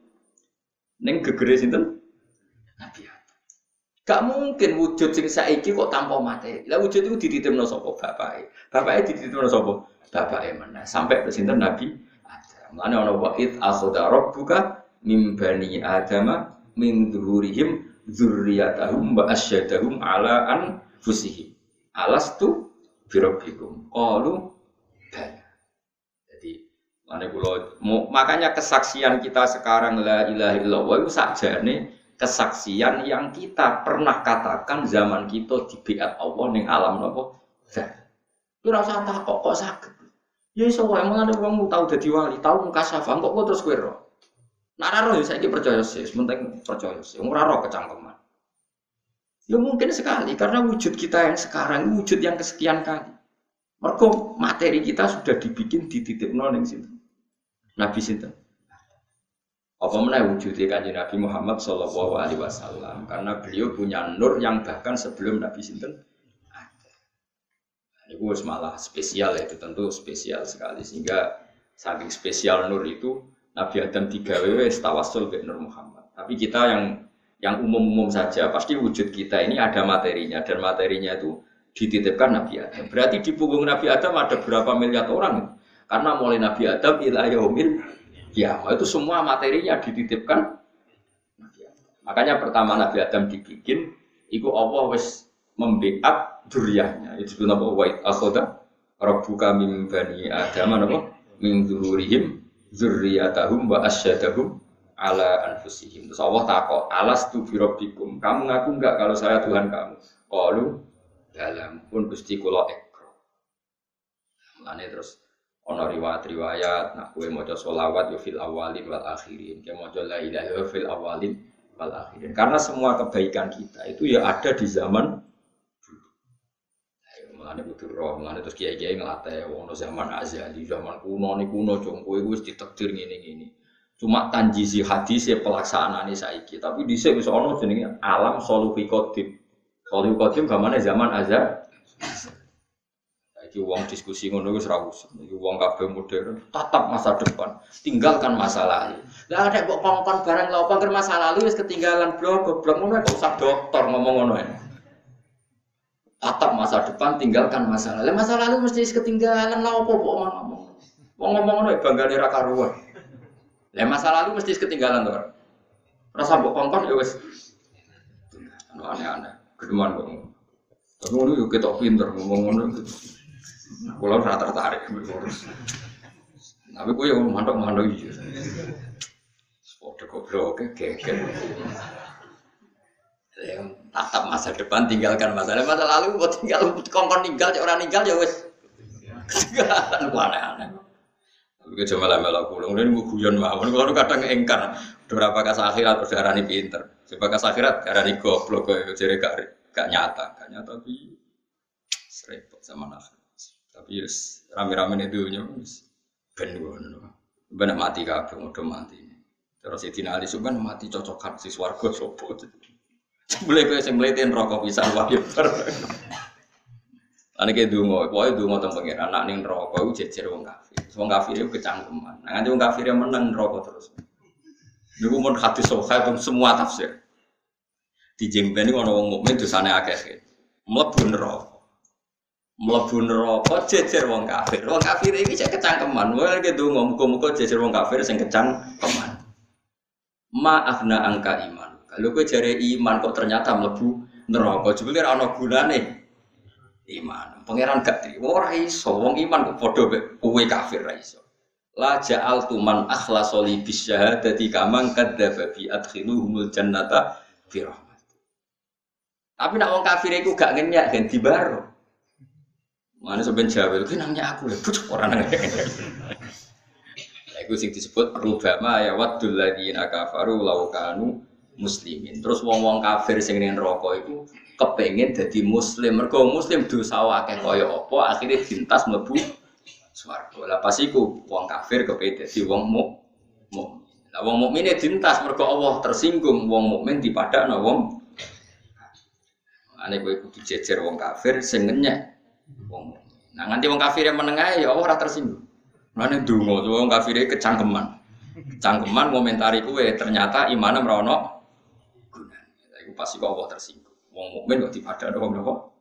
ning gegere sinten? Nabi Gak mungkin wujud sing saiki kok tanpa materi. Lah wujud itu dititipno sapa bapake? Bapake dititipno sapa? Bapake mana? Sampai ke sinten Nabi Adam. Mane ana wa id akhadha rabbuka mim bani adama min dhuhurihim zurriyatahum wa asyadahum ala anfusihim. Alastu birabbikum. Qalu bala. Jadi kula makanya kesaksian kita sekarang la ilaha illallah itu nih kesaksian yang kita pernah katakan zaman kita di biat Allah ning alam napa? Zat. Ora usah takok kok sakit. Ya iso wae mengane wong tau dadi wali, tau mukasafah kok kok terus kowe Nah, roh ya saya percaya sih, penting percaya sih. Ora roh kecangkeman. Ya mungkin sekali karena wujud kita yang sekarang wujud yang kesekian kali. Mereka materi kita sudah dibikin di titik nol situ. Nabi situ. Apa mana wujudnya kanjeng Nabi Muhammad Shallallahu Alaihi Wasallam karena beliau punya nur yang bahkan sebelum Nabi Sinten ada. Ini malah spesial ya, itu tentu spesial sekali sehingga saking spesial nur itu Nabi Adam tiga WW tawasul ke Nur Muhammad. Tapi kita yang yang umum-umum saja pasti wujud kita ini ada materinya dan materinya itu dititipkan Nabi Adam. Berarti di punggung Nabi Adam ada berapa miliar orang? Karena mulai Nabi Adam ila yaumil ya itu semua materinya dititipkan. Makanya pertama Nabi Adam dibikin, itu Allah wis membeat duriahnya. Itu disebut apa? Wa akhoda rabbuka min bani Adam apa? Min zuhurihim zurriyatahum wa asyadahum ala anfusihim. Terus Allah takok, alas tu birobikum. Kamu ngaku enggak kalau saya Tuhan kamu? Kalu dalam pun gusti kulo ekro. Mulane terus ono riwayat-riwayat nak kue maca solawat yo fil awalin wal akhirin. Kayak maca la ilaha fil awalin wal akhirin. Karena semua kebaikan kita itu ya ada di zaman Mulane butuh roh, mulane terus kiai-kiai ngelatih wong no zaman azali, zaman kuno nih kuno jong kowe wis ditakdir ngene-ngene. Cuma tanjisi hadis ya pelaksanaan saiki, tapi dhisik wis ana jenenge alam soluhi qadim. Soluhi qadim gamane zaman azal. Iki wong diskusi ngono wis ra usah. Iki wong modern, tatap masa depan, tinggalkan masa lalu. Lah ada mbok kongkon barang lha apa masa lalu wis ketinggalan blok goblok ngono kok usah dokter ngomong ngono ya atap masa depan tinggalkan masa lalu. Masa lalu mesti ketinggalan. Lah apa kok ngomong mau ngomong ngono ya bangga ra karuan. Lah masa lalu mesti ketinggalan tuh rasa mbok kongkon ya wes aneh-aneh. Kedeman kok. Tapi ngono yo ketok pinter ngomong ngono. Kula ora tertarik. Tapi kowe yo mantok-mantok iki. Padha goblok geger tatap masa depan tinggalkan masa lalu masa lalu buat tinggal kongkon tinggal orang tinggal ya wes tinggalan aneh-aneh. Tapi cuma lah malah pulang ini gue guyon mawon. Kalau kadang engkar. Beberapa kas akhirat terus darani pinter. Coba kas akhirat darani goblok jadi gak gak nyata. Gak nyata tapi repot sama nak tapi yes rame-rame itu nyus ben gue benar mati kabeh udah mati. Terus itu Ali Subhan mati cocokan si swargo sopo Mulai kowe sing rokok bisa wahyu. Ane ke dungo, kowe dungo teng pengiran anak ning neraka iku jejer wong kafir. Wong kafir iku kecangkeman. Nah nganti wong kafir yang menang neraka terus. Niku mun hadis sahih teng semua tafsir. Di jengben ana wong mukmin dosane akeh. Mlebu neraka. Mlebu neraka jejer wong kafir. Wong kafir iki cek kecangkeman. Mulai ke dungo muga-muga jejer wong kafir sing kecangkeman. Ma afna angka iman. Kalau gue cari iman kok ternyata melebu neraka, coba kira ana gunane iman. Pangeran gak terima ora iso, wong iman kok padha kowe kafir ra iso. La ja'al tuman akhlasa li bisyahadati kamang kadzdzaba bi adkhiluhumul jannata bi. Tapi nak wong kafir iku gak ngenyak ganti baro. Mana sampeyan jawab, "Ki nanya aku lho, pucuk ora nang." Iku sing disebut rubama ya waddul ladzina kafaru law kanu muslimin. Terus wong-wong kafir sing ning neraka iku kepengin dadi muslim. Mergo muslim dosa akeh kaya apa akhirnya dintas mlebu swarga. Lah pas iku wong kafir kepengin dadi wong mukmin. Lah wong mukmin dintas mergo Allah tersinggung wong mukmin dipadakno wong Ane kowe kudu jejer wong kafir sing ngenyek wong Nah nganti wong kafir yang menengah ya Allah ora tersinggung. Mane donga wong kafir kecangkeman. Cangkeman komentari kue ternyata imannya merono pasti kok Allah tersinggung. Wong mukmin kok dipadha wong nopo?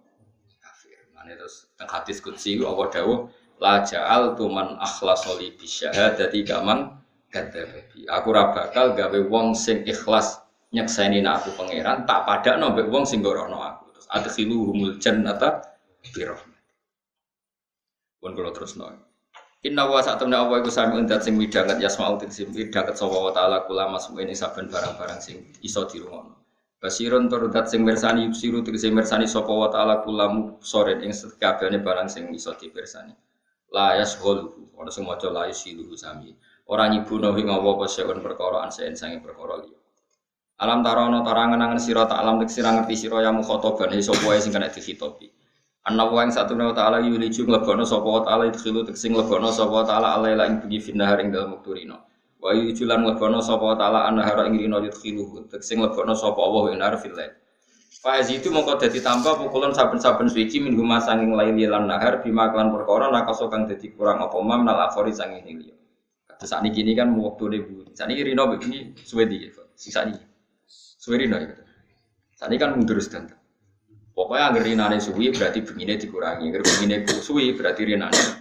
Kafir. Mane terus teng hadis qudsi Allah dawuh la ja'al tuman akhlasa li bisyahadati kaman kadzabi. Aku ora bakal gawe wong sing ikhlas nyekseni aku pangeran tak padakno mbek wong sing gorono aku. Terus adkhiluhumul jannata bi rahmat. Pun kula terusno. Inna wa saat temen Allah iku sami undat sing midanget yasma'u sing midanget sapa wa ta'ala kula masuk ini saben barang-barang sing iso dirungono. Basiron turudat sing mersani yusiru tegese mersani sapa wa ta'ala kulamu soren ing sekabehane barang sing iso dipersani. La yashghulu ora sing maca la yusilu sami. Ora nyibuno ing apa seun perkara ansen sange perkara liya. Alam tarono tarangan angen sira tak alam tek sira ngerti sira ya mukhotoban sapa wae sing kena dikhitobi. Ana wae satu wa ta'ala yuliju nglebono sapa wa ta'ala idkhilu tek sing nglebono sapa wa ta'ala alaila ing bengi finnahar ing dalem wakturina. Wa yujulan lebono sapa taala anhara ing rino yudkhilu sing lebono sapa Allah ing nar fil lail. Fa itu mongko dadi tambah pukulan saben-saben suci min huma sanging laili lan nahar bima klan perkara nakaso kang dadi kurang apa mam nal akhori sanging liya. Kados sakniki ini kan waktune bu. Sakniki rino begini suwe di sing sakniki. Suwe rino ya. Sakniki kan mundur sedanten. Pokoknya anggar rinane suwi berarti begini dikurangi, anggar begini suwi berarti rinane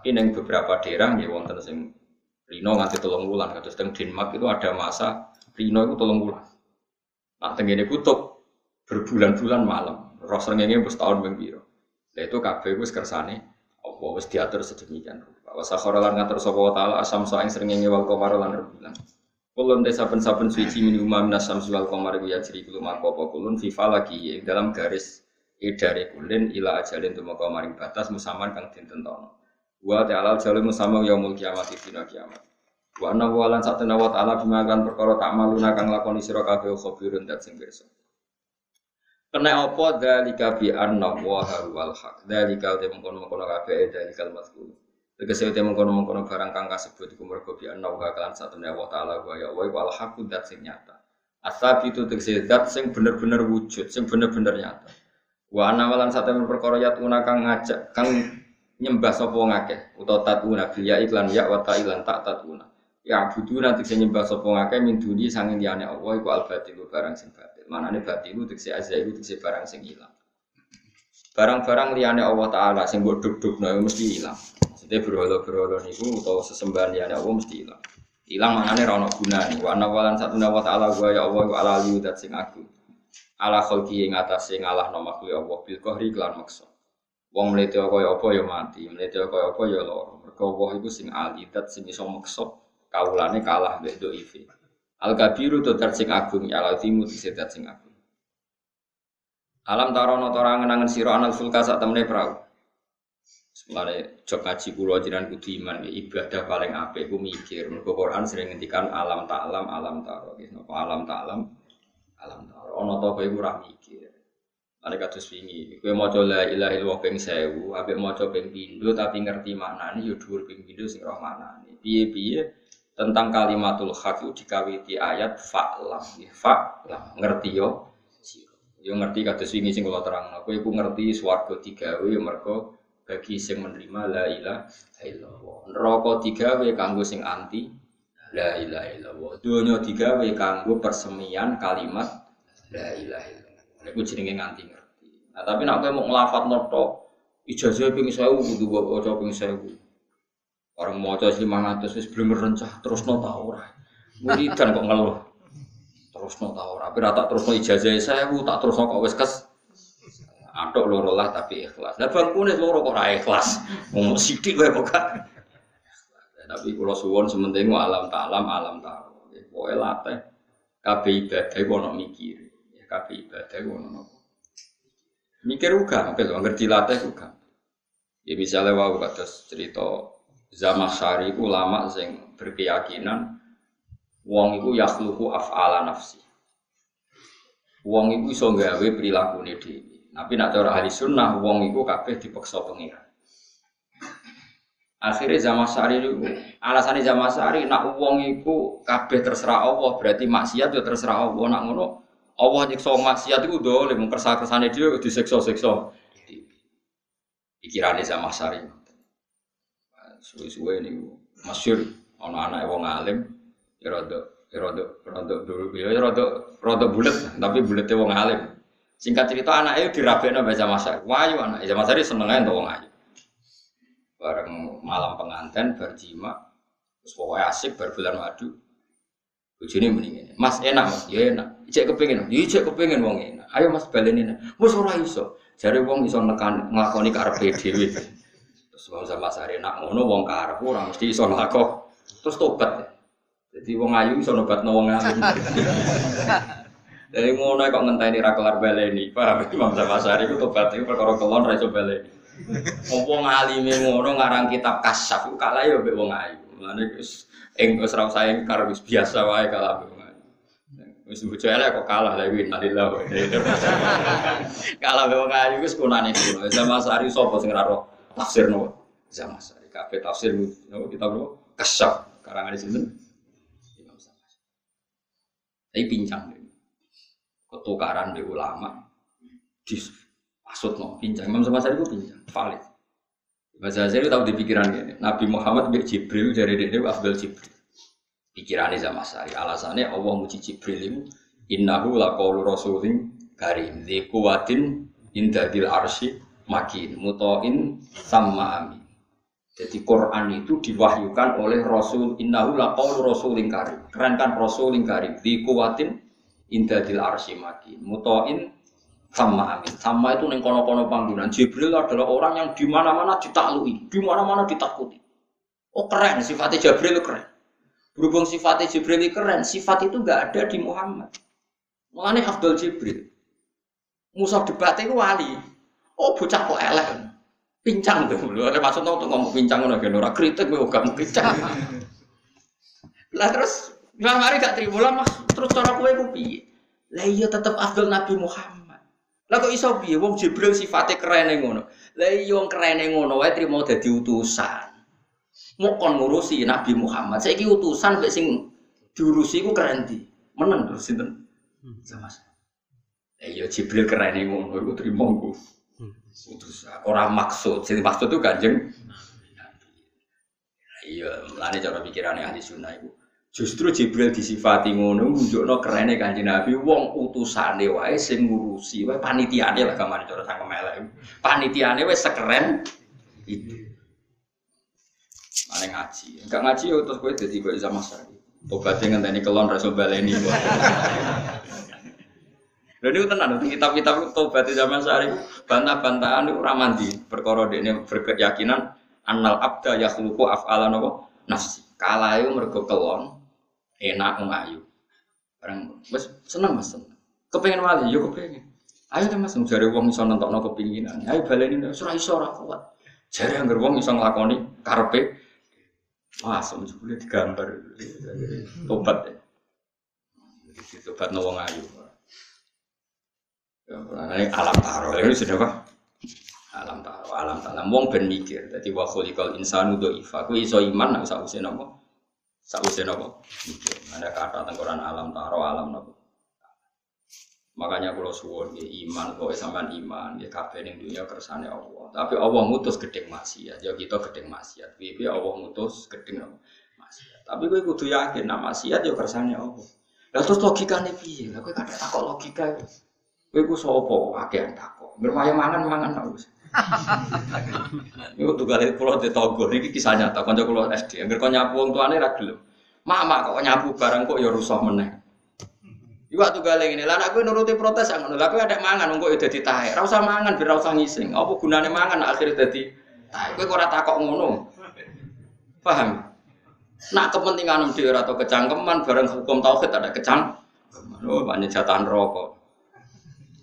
tapi neng beberapa daerah ya wonten sing Rino nganti tolong bulan, kados teng Denmark itu ada masa Rino itu tolong bulan. Nah tengene kutub berbulan-bulan malam, rosengenge wis tahun ping pira. Lah itu kabeh wis kersane apa wis diatur sedemikian rupa. Wa sakhara lan ngatur taala asam sa ing srengenge wal qamar lan. Kulun te saben-saben suci min umma minas samsi wal qamar ya jri kulo mako apa kulun fi falaki ing dalam garis idare kulin ila ajalin tumeka maring batas musaman kang dintentono. Wa ta'ala jalul musamma yaumul kiamat dina kiamat. Wa anna wa lan satana wa ta'ala bima kan perkara tak maluna kang lakoni sira kabeh khabirun dat sing pirsa. Kena apa dalika bi anna wa wal haq. Dalika te mengkono-mengkono kabeh dalikal mazkur. Tegese uti mengkono-mengkono barang kang kasebut iku mergo bi anna wa kalan satune Allah taala wa ya wa wal haq dat sing nyata. Asab itu tegese dat sing bener-bener wujud, sing bener-bener nyata. Wa ana walan satune perkara ngajak kang nyembah sapa ngakeh utawa tatuna bil ya iklan ya wa ta ilan tak tatuna. Ya budu nanti saya nyembah sapa ngakeh min duni sanging liyane Allah iku al batil barang sing batil. Manane batil tegese azailu tegese barang sing ilang. Barang-barang liyane Allah taala sing mbok duk-dukno mesti ilang. Maksudnya berhala-berhala niku utawa sesembahan liyane Allah mesti ilang. Ilang maknane ra ono gunane. Wa ana walan satuna wa ta'ala wa ya Allah wa ala dat sing agung. Ala khalqi ing atase ngalahno makhluk Allah bil qahri kelan maksa. Wong mlete kaya apa ya mati, mlete kaya apa ya lara. Mergo Allah iku sing ali dat sing iso maksa kawulane kalah mbek dhaife. Al kabiru to sing agung ya al azimu sing agung. Alam tarono tora ngenangen sira anal fulka sak temene prau. Mulane jok ngaji kula jenengan kudu iman ya, ibadah paling apik ku mikir. Mergo Quran sering ngendikan alam tak alam taro. Napa alam tak alam alam taro. Ana ta kowe ora mikir. Ane kados wingi, kowe maca la ilaha illallah ping 1000, ambek maca ping pindho tapi ngerti maknane ya dhuwur ping pindho sing roh maknane. Piye-piye tentang kalimatul haq itu dikawiti ayat fa'lam. Fa'lam ngerti yo. Yo ngerti kados wingi sing kula terangno. Kowe iku ngerti swarga digawe yo mergo bagi sing menerima la ilaha illallah. Neraka digawe kanggo sing anti la ilaha illallah. Donya digawe kanggo persemian kalimat la ilaha illallah. Niku jenenge nganti ngerti. Nah, tapi nek kowe mau nglafat noto ijazah ping 1000 kudu waca ping 1000. Orang maca 500 wis belum rencah terus no ta ora. Wiridan kok ngeluh. Terus no ta ora. Tapi tak terus no ijazah saya tak terus no kok wis kes Atok loro lah tapi ikhlas. Lah bangkune loro kok ora ikhlas. Ngomong sithik wae kok gak. Tapi kula suwon sementing alam ta'alam alam ta'alam. Pokoke latih kabeh ibadah iku ono mikir. Kabeh ibadah iku ono. Mikir uga, apa lho ngerti latih uga. Ya misalnya wau kados cerita Zamakhsyari iku ulama sing berkeyakinan wong iku yakhluqu af'ala nafsi. Wong iku iso gawe prilakune dhewe. Tapi nak cara ahli sunnah, wong iku kabeh dipaksa pengiran. Akhirnya zaman sari itu, alasannya zaman sari, nak wong iku kabeh terserah Allah, berarti maksiat ya terserah Allah. Nak ngono, Allah nyiksa maksiat itu udah, lemu kersa kersane dia diseksa-seksa. Pikirannya zaman sari. Suwe-suwe ini, masyur, anak-anak wong alim, ya rada, ya rada, dulu, ya rada, rada bulat, tapi bulatnya wong alim. Singkat cerita anak itu dirabekno baca masa. Wayu anak zaman tadi senengnya untuk wong ayu. Bareng malam pengantin berjima, terus pokoknya asik berbulan madu. Bojone mendingin. Mas enak mas, ya enak. Ijek kepengin, ya ijek kepengin wong enak. Ayo mas baleni. Wis ora iso. Jare wong iso nekan nglakoni karepe dhewe. Terus wong sama sare enak ngono wong karep ora mesti iso nglakok. Terus tobat. Jadi wong ayu iso nobatno wong alim. Dari ngono kok ngenteni ra kelar baleni. Paham Imam Syafi'i itu tobat itu perkara kelon ra iso baleni. Apa ngalime ngono ngarang kitab kasyaf ku kalah ya wong ayu. Mulane wis ing wis ra usah biasa wae wong ayu. Wis bojo elek kok kalah lha kuwi nalillah. Kalah wong ayu wis kunane kulo. Zaman sari sapa sing ra roh tafsir no. Zaman sari kabeh tafsir no kitab no kasyaf karangan sinten. Imam Syafi'i. Tapi pincang ketukaran di ulama di pasut no pincang Imam Syafi'i itu pincang valid Bahasa itu tahu di pikiran ini Nabi Muhammad bin Jibril dari dia Abdul Jibril pikirannya sama saya alasannya Allah muji Jibril innahu laqaulu rasulin karim di kuwatin indadil arsi makin mutoin sama amin. Jadi Quran itu diwahyukan oleh Rasul innahu laqaulu rasulin karim. Keren kan? Rasulin karim di kuwatin indadil arsi makin mutoin sama amin. Sama itu neng kono kono panggungan Jibril adalah orang yang di mana ditaklui di mana ditakuti. Oh keren, sifatnya Jibril keren. Berhubung sifatnya Jibril itu keren, sifat itu nggak ada di Muhammad. Mulane Abdul Jibril. Musa debat itu wali. Oh bocah kok elek. Pincang tuh. Lho ada maksud tuh ngomong pincang ngono kan ora kritik kowe gak pincang. Lah terus Imam mari gak terima lah mas, terus cara kowe ku piye? Lah iya tetep Abdul Nabi Muhammad. Lah kok iso piye wong Jibril sifatnya keren ngono. Lah iya wong keren ngono wae trimo dadi utusan. Mau kon ngurusi Nabi Muhammad. Saiki utusan mek sing diurusi ku keren di. Meneng terus sinten? Sama sama. Eh ya Jibril keren nih ngono, gue terima gue. Terus orang maksud, jadi maksud itu kanjeng. Iya, melani cara pikirannya ahli sunnah itu. Justru Jibril disifati ngono, nunjukno kerene kanjeng Nabi, wong utusane wae sing ngurusi, wae panitiane lah gamane cara sang melek. Panitiane wae sekeren itu. Mana ngaji, enggak ngaji ya terus gue jadi gue sama sekali. Tobatnya ngenteni kelon rasul baleni. Lalu itu tenang, kitab-kitab tobat zaman sehari bantah-bantahan itu ramandi perkara ini berkeyakinan annal abda yakhluqu af'ala napa nafsi. Kala mergo kelon enak ngayu. Barang wis seneng Mas. Kepengen wali yo kepengen. Ayo deh Mas jare wong iso nentokno kepinginan. Ayo baleni ora iso ora kuat. Jare anggere wong iso nglakoni karepe Wah, sebetulnya digambar tobat ya. Tobat no wong ayu. Ini alam taro, ini sudah apa? Alam taro, alam taro. Wong ben mikir, jadi wa khuliqal insanu dhaifa. Ku iso iman nek sak usen apa? Sak usen apa? Mikir. Ada kata tengkoran alam taro, alam apa? Makanya kalau suwon ya iman, kok sampean iman, ya kabeh ning dunia kersane Allah. Tapi Allah ngutus gedeng maksiat, ya kita gedeng maksiat. Piye Allah ngutus gedeng maksiat. Tapi kowe kudu yakin nak maksiat ya kersane Allah. Lah terus logikane piye? Lah kowe kadang takok logika. Kowe ku sapa akeh takok. Bermain mangan mangan tak wis. Iku tugale kula ditonggo niki kisah nyata kanca kula SD. Angger kok nyapu wong tuane ra gelem. Mak kok nyapu barang kok ya rusuh meneh. Iku waktu gale ngene, lah nek kowe nuruti protes ngono. Lah kowe ada mangan engko ya dadi tahe. Ora usah mangan biar ora usah ngising. Apa gunane mangan akhirnya dadi tahe. Kowe ora takok ngono. Paham? Nak kepentingan dhewe atau kecangkeman bareng hukum tauhid ada kecang. Oh, banyak jatahan rokok.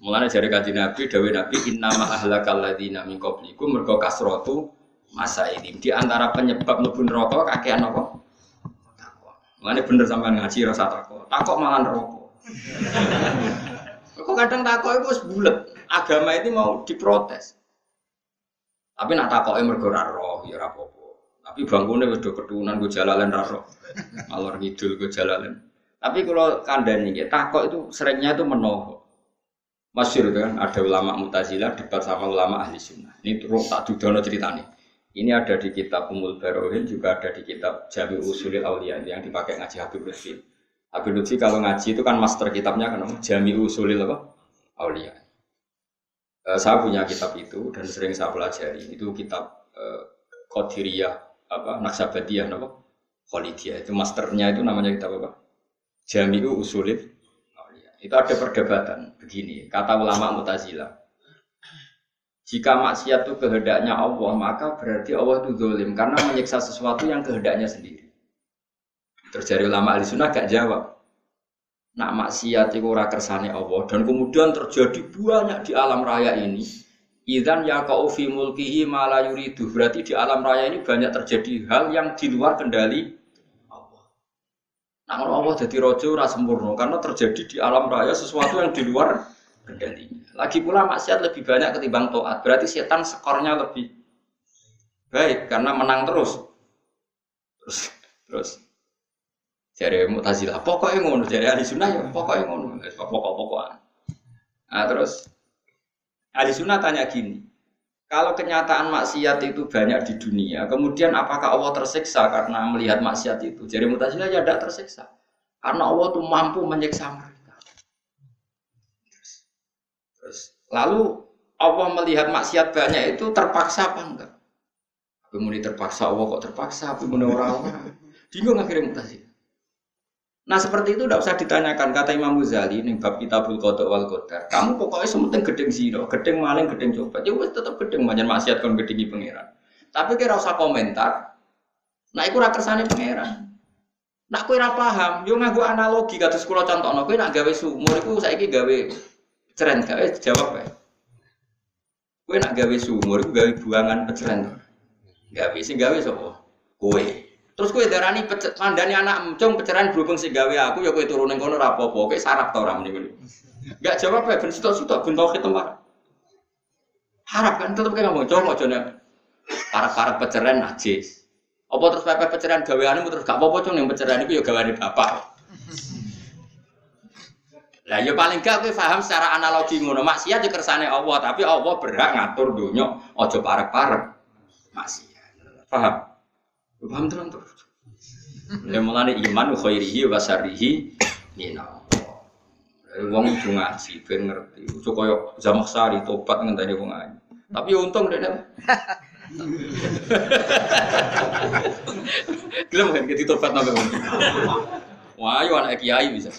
Mulane jare kanjeng Nabi dawuh Nabi innama ahlakal ladzina min qablikum mergo kasratu masa ini di antara penyebab mlebu neraka kakean apa? Mulane bener sampean ngaji rasa takwa. Takwa malah neraka. Kok kadang takwa itu wis bulet. Agama ini mau diprotes. Tapi nak takoke mergo ra roh ya ora apa-apa. Tapi bangkune wis do ketunan go jalalan ra roh. Alor ngidul go jalalan. Tapi kalau kandani takok itu seringnya itu menoho. Masyur kan, ada ulama mutazilah debat sama ulama ahli sunnah. Ini terus tak dudono ceritanya. Ini ada di kitab Umul Barohin, juga ada di kitab Jami Usulil Aulia yang dipakai ngaji Habib Lutfi. Habib Lutfi kalau ngaji itu kan master kitabnya kan Jami Usulil apa? Aulia. E, saya punya kitab itu dan sering saya pelajari. Itu kitab e, Qadiriyah apa Naksabadiyah apa? Khalidiyah. Itu masternya itu namanya kitab apa? Jami Usulil itu ada perdebatan begini, kata ulama Mutazilah. Jika maksiat itu kehendaknya Allah, maka berarti Allah itu dolim karena menyiksa sesuatu yang kehendaknya sendiri. Terjadi ulama ahli sunnah gak jawab. Nak maksiat itu ora kersane Allah dan kemudian terjadi banyak di alam raya ini. Idan ya fi mulkihi mala yuridu. Berarti di alam raya ini banyak terjadi hal yang di luar kendali Nah, Allah jadi rojo ora sempurna karena terjadi di alam raya sesuatu yang di luar kendalinya. Lagi pula maksiat lebih banyak ketimbang toat. Berarti setan skornya lebih baik karena menang terus. Terus terus jadi mutazilah pokoknya ngono jadi ahli sunnah ya pokoknya ngono pokok pokokan nah terus ahli sunnah tanya gini kalau kenyataan maksiat itu banyak di dunia, kemudian apakah Allah tersiksa karena melihat maksiat itu? Jadi mutazilah ya tidak tersiksa. Karena Allah itu mampu menyiksa mereka. Terus, lalu Allah melihat maksiat banyak itu terpaksa apa enggak? Kemudian terpaksa Allah kok terpaksa, kemudian orang-orang. Bingung akhirnya mutazilah. Nah seperti itu tidak usah ditanyakan kata Imam Ghazali nih bab kitabul kodok wal kodar. Kamu pokoknya sementing gedeng zino, gedeng maling, gedeng coba. Ya wes tetap gedeng banyak maksiat kon gedeng pangeran. Tapi kira usah komentar. Nah iku ora kersane pangeran. Nak kowe ora paham, yo nganggo analogi kados kula contohno, kowe nak gawe sumur iku saiki gawe ceren gawe jawab ya. Kowe nak gawe sumur iku gawe buangan peceren. Gawe sing gawe sapa? Kowe. Terus kowe darani pecet mandani anak emcong peceran berhubung sing gawe aku ya kowe turun ning kono apa-apa, kowe sarap ta ora mrene. Enggak jawab ya ben sitok-sitok ben tauhid tempat. Harap kan tetep kayak ngomong, coba aja para-para peceran najis. Apa terus pepe pecerahan gaweanmu terus gak apa-apa cung yang pecerahan itu ya gaweane bapak. Lah ya paling gak kowe paham secara analogi ngono. Maksiat ya kersane Allah, tapi Allah berhak ngatur dunya aja parek-parek. Maksiat. Paham? Paham terus terus. Ya mulane iman khairihi wa syarrihi minallah. Wong kudu ngaji ben ngerti. Ojo koyo Zamakhsari tobat ngenteni wong ayu. Tapi ya untung dene. Gelem kan kita tobat nang Wah, ayo anak kiai bisa.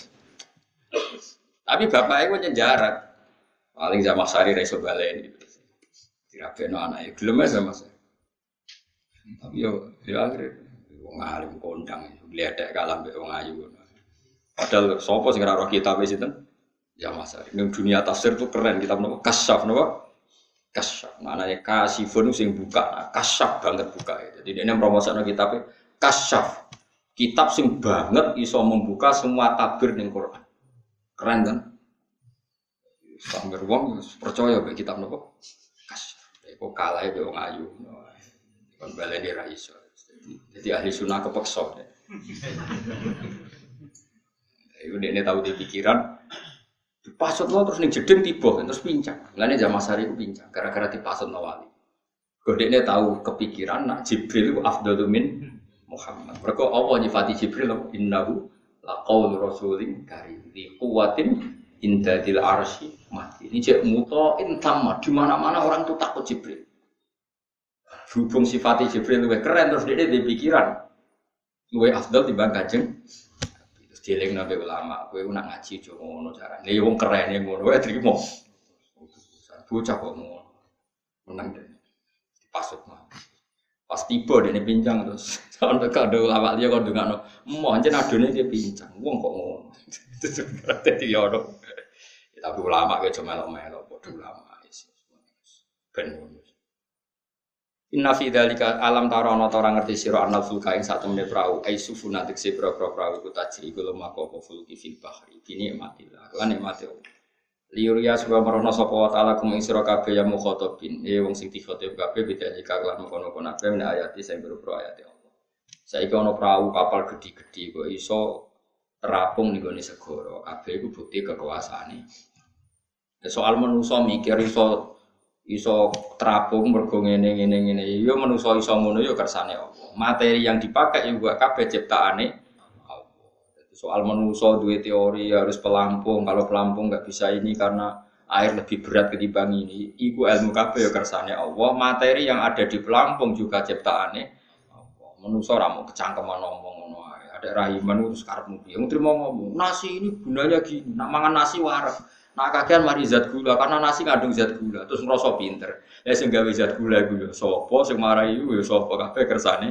Tapi bapaknya gue nyenjarat. Paling sama sari reso balen gitu. Dirabeno anaknya. Gelem sama saya. Tapi yo, ya akhirnya. Wong alim kondang. Lihat kalah be wong ayu. Padahal sopo sing ora kitab wis itu. Ya Mas. Ning dunia tafsir tuh keren kitab nopo kasyaf nopo kasyaf. Maknanya kasifun sing buka, nah, kasyaf banget buka. Jadi ini promosikan kitabnya kasyaf. Kitab sing banget iso membuka semua tabir ning Quran. Keren kan? Sambil wong percaya be kitab nopo kasyaf. Kok kalah be wong ayu. Kon baleni ra iso. Jadi ahli sunnah kepeksa. Iku ini tahu di pikiran, Dipasut no terus nih jeding tiba terus pincang. Lainnya zaman sari itu pincang gara-gara dipasut no wali. Kodeknya tahu kepikiran nak Jibril itu afdalu min Muhammad. Mereka Allah nyifati Jibril innahu laqaul rasulin karim di kuwatin indadil arsi mati. Ini cek mutoin sama di mana-mana orang tuh takut Jibril. Berhubung sifati Jibril lebih keren terus dia di pikiran. Lebih afdal dibanding kajeng Dieling nabi ulama, kowe nak ngaji jo ngono carane. Ya wong keren ya ngono wae trimo. Bocah kok ngono. Menang deh. Pasut mah. Pas tiba dia pincang terus. Sampai kado ulama dia kok dengano. Mau anjen adone dia pincang. Wong kok ngono. Dadi yo Tapi ulama kayak cuma melok-melok, bodoh ulama. Ben ngono. Inna fi dzalika alam tarono ta ora ngerti sira anal fulka ing sak temne prau. Ai sufuna tekse pro-pro prau iku tajri iku lemah apa fulki fil bahri. Bini matillah lan nikmate Liuria sebab merono sapa wa taala kum ing sira kabeh ya mukhatabin e wong sing kabeh beda jika kelan kono-kono kabeh men ayati sing boro ayat Allah. Saiki ana prau kapal gedhi-gedhi kok iso terapung ning gone segara. Kabeh iku bukti kekuasaane. Soal manusa mikir iso iso terapung mergo ngene ngene ngene. Ya manusa iso ngono ya kersane Allah materi yang dipakai juga kabeh ciptaane soal manusa duwe teori harus pelampung. Kalau pelampung nggak bisa ini karena air lebih berat ketimbang ini. Iku ilmu kabeh ya kersane Allah. Materi yang ada di pelampung juga ciptaane Allah. Manusa ora mau kecangkeman ngomong ngono ada rahiman terus karepmu piye? Mau ngomong nasi ini gunanya gini. Nak mangan nasi warak Nah kakean mari zat gula karena nasi ngandung zat gula terus ngerasa pinter. Ya sing gawe zat gula iku ya sapa sing marai iku ya sapa kabeh kersane.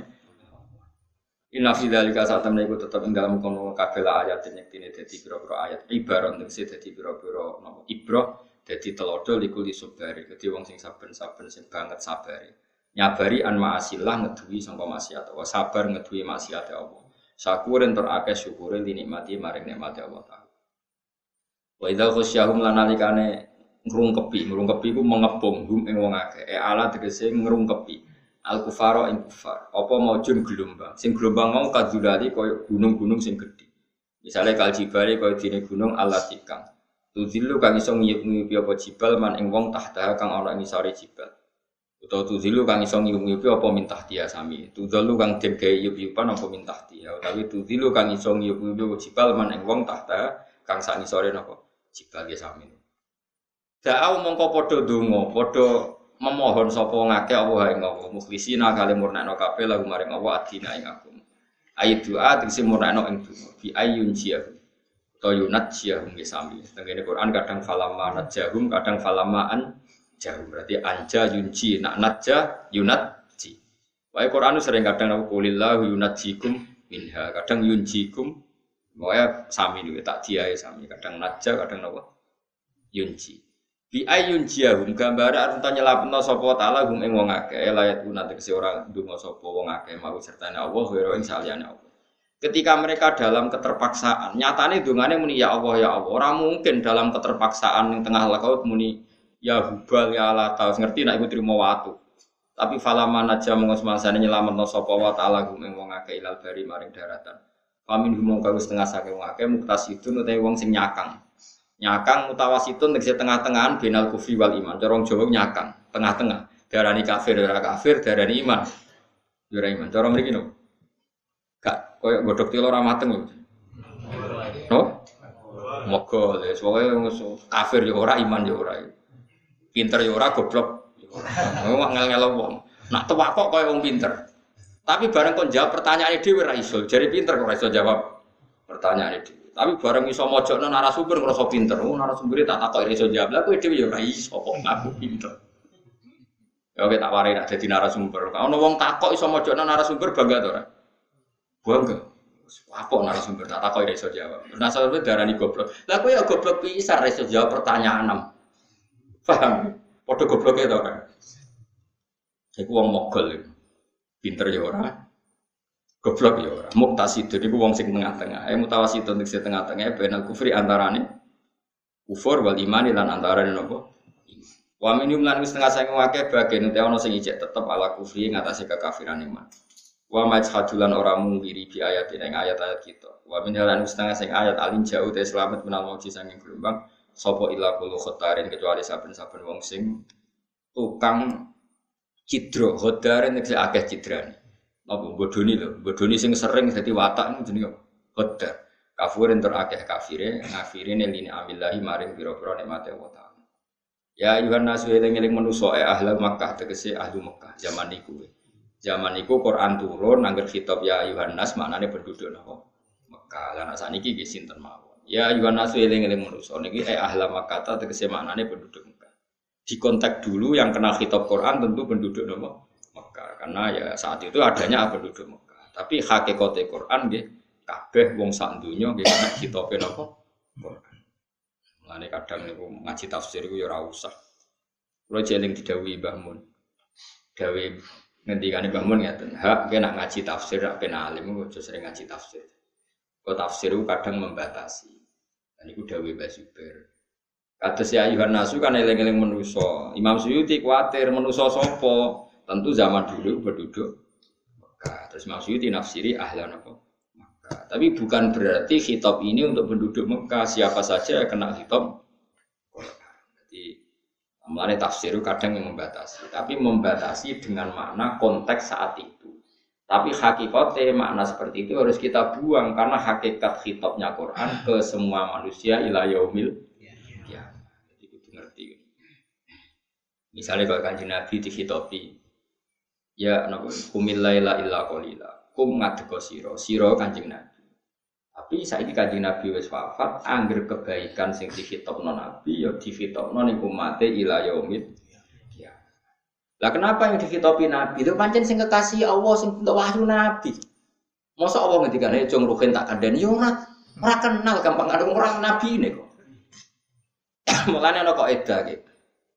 Inna fi dzalika saat temen iku tetep ing dalam kono kabeh ayat yang tine dadi pira-pira ayat ibarat sing dadi pira-pira napa ibrah dadi telodo liku li subari dadi wong sing saben-saben sing banget sabari. Nyabari an ma'asillah ngeduwi sangka maksiat Allah, sabar ngeduwi maksiat Allah. Syukurin terakeh syukure dinikmati maring nikmati Allah Ta'ala. Wa idza khasyahum lan nalikane ngrungkepi, ngrungkepi ku mengepung hum ing wong akeh. E ala tegese ngrungkepi. Al kufara ing kufar. Apa maujun gelombang. Sing gelombang mau kadulali koyo gunung-gunung sing gedhe. Misalnya kal jibali koyo dene gunung Allah tikang. Tuzilu kang iso ngiyup-ngiyupi apa jibal man ing wong tahta kang ana ing sare jibal. Utawa tuzilu kang iso ngiyup-ngiyupi apa mintah dia sami. Tuzalu kang den gawe yup-yupan apa mintah dia. Utawi tuzilu kang iso ngiyup-ngiyupi jibal man ing wong tahta kang sak ngisore napa jika ge sami. Da'au mongko padha donga, padha memohon sapa ngake Allah ing Allah mukhlisina kali murnakno kabeh lagu maring Allah adina ing aku. Ayat doa tegese murnakno ing donga bi ayun jiyahu. To yunat jiyahum sami. Tengene Quran kadang falama najahum, kadang falama an jahum. Berarti anja yunji nak najah yunat ji. Wae Quran sering kadang aku kulillahu yunajikum minha, kadang yunjikum. Pokoknya sami nih tak dia sami, kadang naja, kadang apa? Yunji. Bi ayun jiyahum gambar arep nyelapno sapa taala hum ing wong akeh layat guna tegese ora ndonga sapa wong akeh mau sertane Allah wa ing saliyane Allah. Ketika mereka dalam keterpaksaan, nyatane dungane muni ya Allah ya Allah. Ora mungkin dalam keterpaksaan ning tengah laut muni ya hubal ya lata ngerti nek iku trimo watu. Tapi falama naja mongko semangsane nyelametno sapa wa taala gum ing wong akeh ilal maring daratan. Pamin humong karo setengah saking wong akeh muktasidun utawa wong sing nyakang. Nyakang mutawasitun tegese tengah-tengahan binal kufri wal iman. Corong Jawa nyakang, tengah-tengah. Darani kafir ora kafir, darani iman. Ora iman. Corong mriki no. Gak koyo godhok tilo ora mateng lho. No? Moga wis pokoke kafir ya ora iman ya ora. Pinter ya ora goblok ngel-ngel wong. Nak tua kok kaya wong pinter. Tapi bareng kon jawab pertanyaan dhewe ora iso. Jadi pinter kok iso jawab pertanyaan dhewe. Tapi bareng iso mojokno narasumber ngrasa pinter. Oh narasumber tak takok iso jawab. Lah kowe dhewe ya kok ngaku pinter. Ya oke tak warai nak dadi narasumber. Kalau wong takok iso mojokno narasumber bangga to ora? Bangga. Apa narasumber tak takok iso jawab. Narasumber darani goblok. Lah kowe ya goblok pisan iso jawab pertanyaan. Paham? Padha gobloke to kan. Iku wong mogol Pinter ya ora. Goblok ya ora. Muktasidun iku wong sing tengah-tengah. Eh mutawasidun sing tengah-tengah benal kufri antarane kufur wal iman lan antarane nopo? Wa minum lan wis tengah sing akeh bagian te ana sing ijek tetep ala kufri ngatasi kekafiran iman. Wa majhadulan ora mungkiri bi ayat ing ayat-ayat kita. Wa min lan wis tengah sing ayat alin jauh te selamat menal mauji sanging gelombang Sopo ila kulo khotarin kecuali saben-saben wong sing tukang cidro khotarin nek akeh cidrane. Napa bodoni lho, bodoni sing sering dadi watak jenenge khotar. Kafurin tur akeh kafire, ngafirine lini amillahi maring pira-pira nikmate Allah taala. Ya ayuhan nasu eling-eling manusa e ahli Makkah tegese ahli Makkah zaman niku. Zaman niku Quran turun angger khitab ya ayuhan nas maknane penduduk napa? Mekah. Lah saniki nggih mawon. Ya ayuhan nasu eling-eling manusa niki eh ahla makata tegese maknane penduduk Mekah. Di kontak dulu yang kenal kitab Quran tentu penduduk nopo Mekah karena ya saat itu adanya penduduk Mekah. Tapi hakikate Quran nggih kabeh wong sak donya nggih kena kitabe nopo Quran. Kadang niku ngaji tafsir iku ya ora usah. Kulo jeling didhawuhi Mbah Mun. Dawe ngendikane Mbah Mun ngeten, hak kena ngaji tafsir rak ben alim kok sering ngaji tafsir. Kok tafsir kadang membatasi. Dan dawe Mbak Zubair. Kados ya ayuhan nasu kan eling-eling menuso. Imam Suyuti kuatir menuso sopo. Tentu zaman dulu penduduk Mekah. Terus Imam Suyuti nafsiri ahlan apa? Mekah. Tapi bukan berarti kitab ini untuk penduduk Mekah. Siapa saja kena kitab Jadi Mulai tafsir kadang yang membatasi, tapi membatasi dengan makna konteks saat itu. Tapi hakikatnya makna seperti itu harus kita buang karena hakikat khitabnya Quran ke semua manusia ila yaumil ya. Jadi itu ngerti. Misalnya kalau kanji Nabi dikhitabi ya napa kumil laila illa qalila. Kum ngadeko sira, sira kanjeng Nabi. Tapi saiki kanjeng Nabi wis wafat, angger kebaikan sing dikhitabno Nabi ya dikhitabno ning umate ila yaumil lah kenapa yang dikitopi Nabi? Itu pancen sing kekasih Allah sing untuk wahyu Nabi. Masa Allah ngendikan ae jong ruhin tak kandhani yo ora ora kenal gampang ada orang Nabi ini kok. Mulane ana kok eda gitu.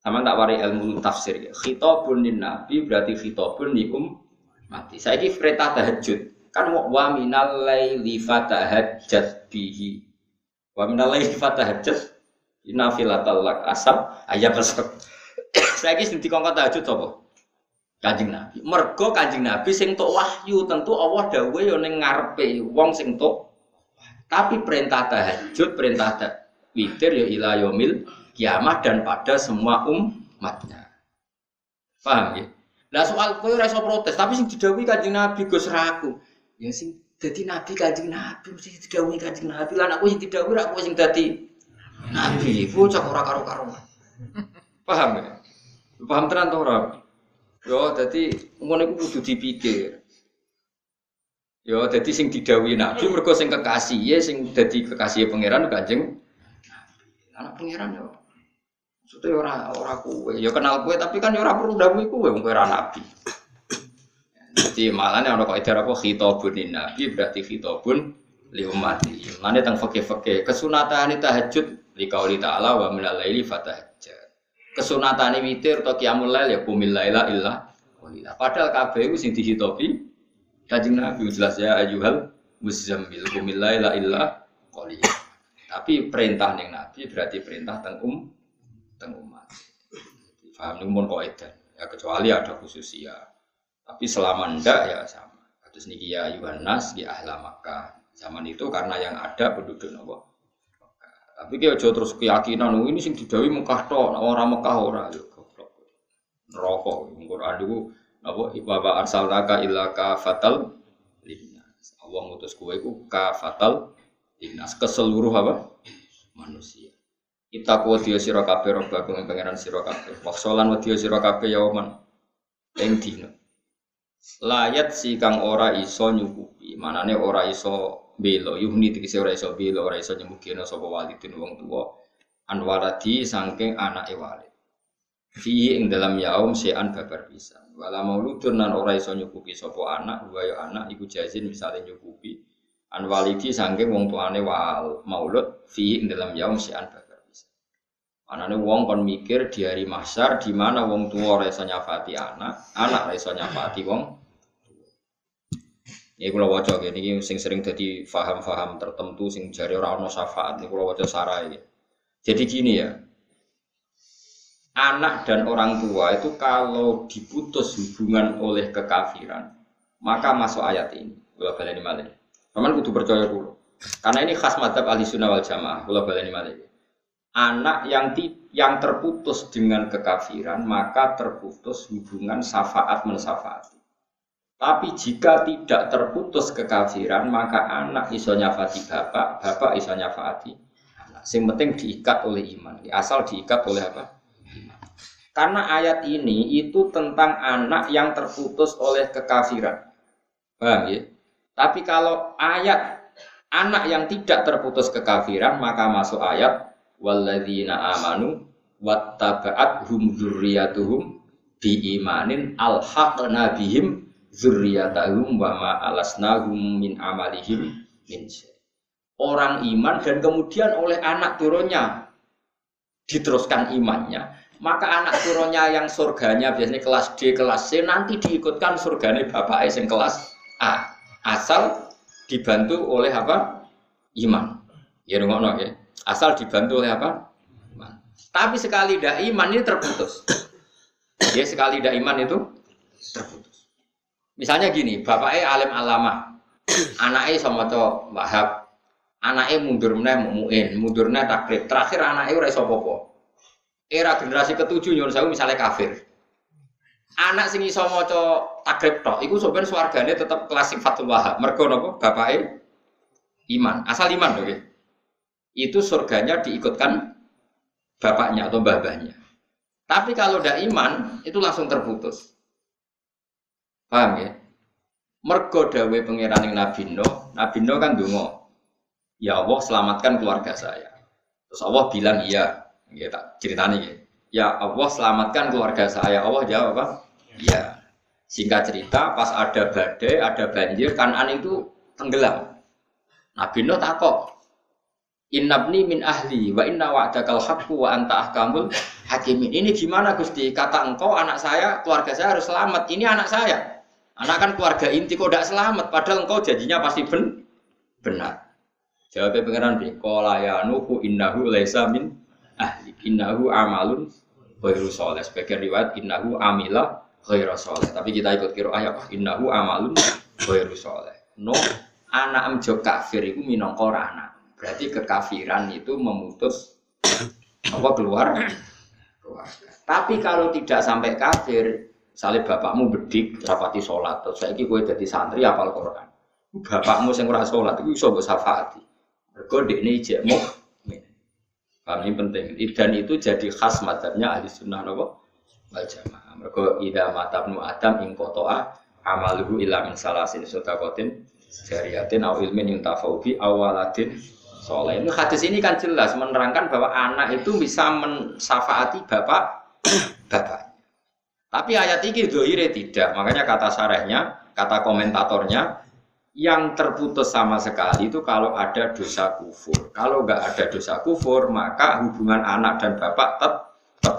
Sama tak wari ilmu tafsir ya. Khitabun lin Nabi berarti khitabun um mati. Saiki perintah tahajud. Kan wa minal laili fatahajjat bihi. Wa minal laili fatahajjat nafilatal lak asab ayat besok. Saya kira di kongkot tahajud apa? Kanjeng Nabi. Mergo Kanjeng Nabi sing tok wahyu tentu Allah dawuhe yo ning ngarepe wong sing tok. Tapi perintah tahajud, perintah witir ya ila yaumil kiamah dan pada semua umatnya. Paham ya? Lah soal kowe ora iso protes, tapi sing didhawuhi Kanjeng Nabi Gus Raku. Ya sing dadi nabi Kanjeng Nabi mesti didhawuhi Kanjeng Nabi. Lah aku sing didhawuhi ra kowe sing dadi nabi. Bocah ora karo-karuan. Paham ya? Paham tenan to ora? Yo dadi ngono iku kudu dipikir. Yo dadi sing didhawuhi Nabi mergo sing kekasih ya sing dadi kekasih pangeran Kanjeng Anak pangeran yo. Maksudnya ora ora kowe, yo kenal kowe tapi kan yo ora perlu dawuhi kowe wong ora nabi. Jadi mesti malahnya orang kok idar apa khitabun nabi berarti khitabun li ummati. Mane teng fakih-fakih kesunatan tahajud li qauli ta'ala wa min al-laili fatahajjat. Kesunatan witir atau qiyamul lail ya qumil laila illa. Padahal kabeh sing dihitopi Kanjeng Nabi jelas ya ayyuhal muzammil qumil laila illa. Tapi perintah ning Nabi berarti perintah teng um teng umat. Paham ning mun kaidah. Ya kecuali ada khususia. Tapi selama ndak ya sama. Terus niki ya Yohanes di ahla Makkah. Zaman itu karena yang ada penduduk nopo. Tapi kia jauh terus keyakinan oh, ini sing didawi Mekah tok, orang Mekah ora yo goblok. Neraka Quran niku napa ibaba arsalnaka illa ka fatal linnas. Allah ngutus kowe iku ka fatal linnas ke seluruh apa? manusia. Kita kuat dia sira kabeh robbakum pangeran sira kabeh. Waksolan wa dia sira kabeh yauman ing dina. Layat si kang ora iso nyukupi, manane ora iso belo yuhni tegese ora iso belo ora iso nyemukino sapa walidin wong tuwa. Anwaradi saking anake walid. Fi ing dalam yaum sean babar bisa wala mauludun nan ora iso nyukupi sapa anak wa ya anak iku jazin misale nyukupi. An walidi saking wong tuane wal maulud fi ing dalam yaum sean babar anane wong kon mikir di hari mahsyar di mana wong tua ora nyafati anak anak ora nyafati wong Ya kalau waca ini sing sering jadi faham-faham tertentu sing jari orang no syafaat ini kalau waca sarai. Jadi gini ya, anak dan orang tua itu kalau diputus hubungan oleh kekafiran, maka masuk ayat ini. Kula baleni malih. Paman kudu percaya dulu. Karena ini khas madhab ahli sunnah wal jamaah. Kula baleni malih. Anak yang ti, yang terputus dengan kekafiran, maka terputus hubungan syafaat mensafaati. Tapi jika tidak terputus kekafiran, maka anak iso nyafati bapak, bapak iso nyafati anak. Yang penting diikat oleh iman. Asal diikat oleh apa? Karena ayat ini itu tentang anak yang terputus oleh kekafiran. Paham ya? Tapi kalau ayat anak yang tidak terputus kekafiran, maka masuk ayat walladzina amanu wattaba'at hum dzurriyyatuhum biimanin alhaqna bihim zurriyatahum wa ma alasnahum min amalihim min Orang iman dan kemudian oleh anak turunnya diteruskan imannya, maka anak turunnya yang surganya biasanya kelas D, kelas C nanti diikutkan surganya bapak yang kelas A. Asal dibantu oleh apa? Iman. Ya ngono ya. Asal dibantu oleh apa? Iman. Tapi sekali tidak iman ini terputus. Ya sekali tidak iman itu terputus. Misalnya gini, bapaknya alim alama, anaknya sama to wahab, anaknya mundur meneh muin, mundur meneh takrib. Terakhir anaknya udah iso popo. Era generasi ketujuh nyuruh saya misalnya kafir. Anak sing iso maca takrib tok, iku sebenarnya swargane tetap klasik Fatul Wahab. Mergo napa? Bapake iman, asal iman oke. Itu surganya diikutkan bapaknya atau babahnya. Tapi kalau tidak iman, itu langsung terputus. Paham ya? Mergo dawe pangeran Nabi Nuh, Nabi Nuh kan dungo. Ya Allah selamatkan keluarga saya. Terus Allah bilang iya, ya ceritanya ya. Ya Allah selamatkan keluarga saya. Allah jawab apa? Iya. Singkat cerita, pas ada badai, ada banjir, kanan itu tenggelam. Nabi Nuh takok, Innabni min ahli wa inna wa'dakal haqqu wa anta ahkamul hakimin. Ini gimana Gusti? Kata engkau anak saya, keluarga saya harus selamat. Ini anak saya. Anak kan keluarga inti kok tidak selamat, padahal engkau janjinya pasti ben benar. Jawabnya pengiran bi, kola ya nuhu innahu laisa min ahli, innahu amalun khairu soleh. Sebagian riwayat innahu amila soleh. Tapi kita ikut kira ayat innahu amalun khairu soleh. No, anak amjo kafir itu minangka anak. Berarti kekafiran itu memutus apa keluar keluarga. Tapi kalau tidak sampai kafir, Salih bapakmu bedik rapati sholat, terus saya gue jadi santri apal Quran. Bapakmu yang ora sholat itu bisa gue syafaati. Mergo ini. Paham ini penting. Dan itu jadi khas madhabnya ahli sunnah nopo wal jamaah. Mergo ida matabnu adam ing kotoa amaluhu ila min salasin sodakotin jariyatin au ilmin yuntafaubi awaladin soleh. Ini hadis ini kan jelas menerangkan bahwa anak itu bisa mensafaati bapak bapak. Tapi ayat ini dohire tidak. Makanya kata sarahnya, Kata komentatornya, yang terputus sama sekali itu kalau ada dosa kufur. Kalau nggak ada dosa kufur, maka hubungan anak dan bapak tetap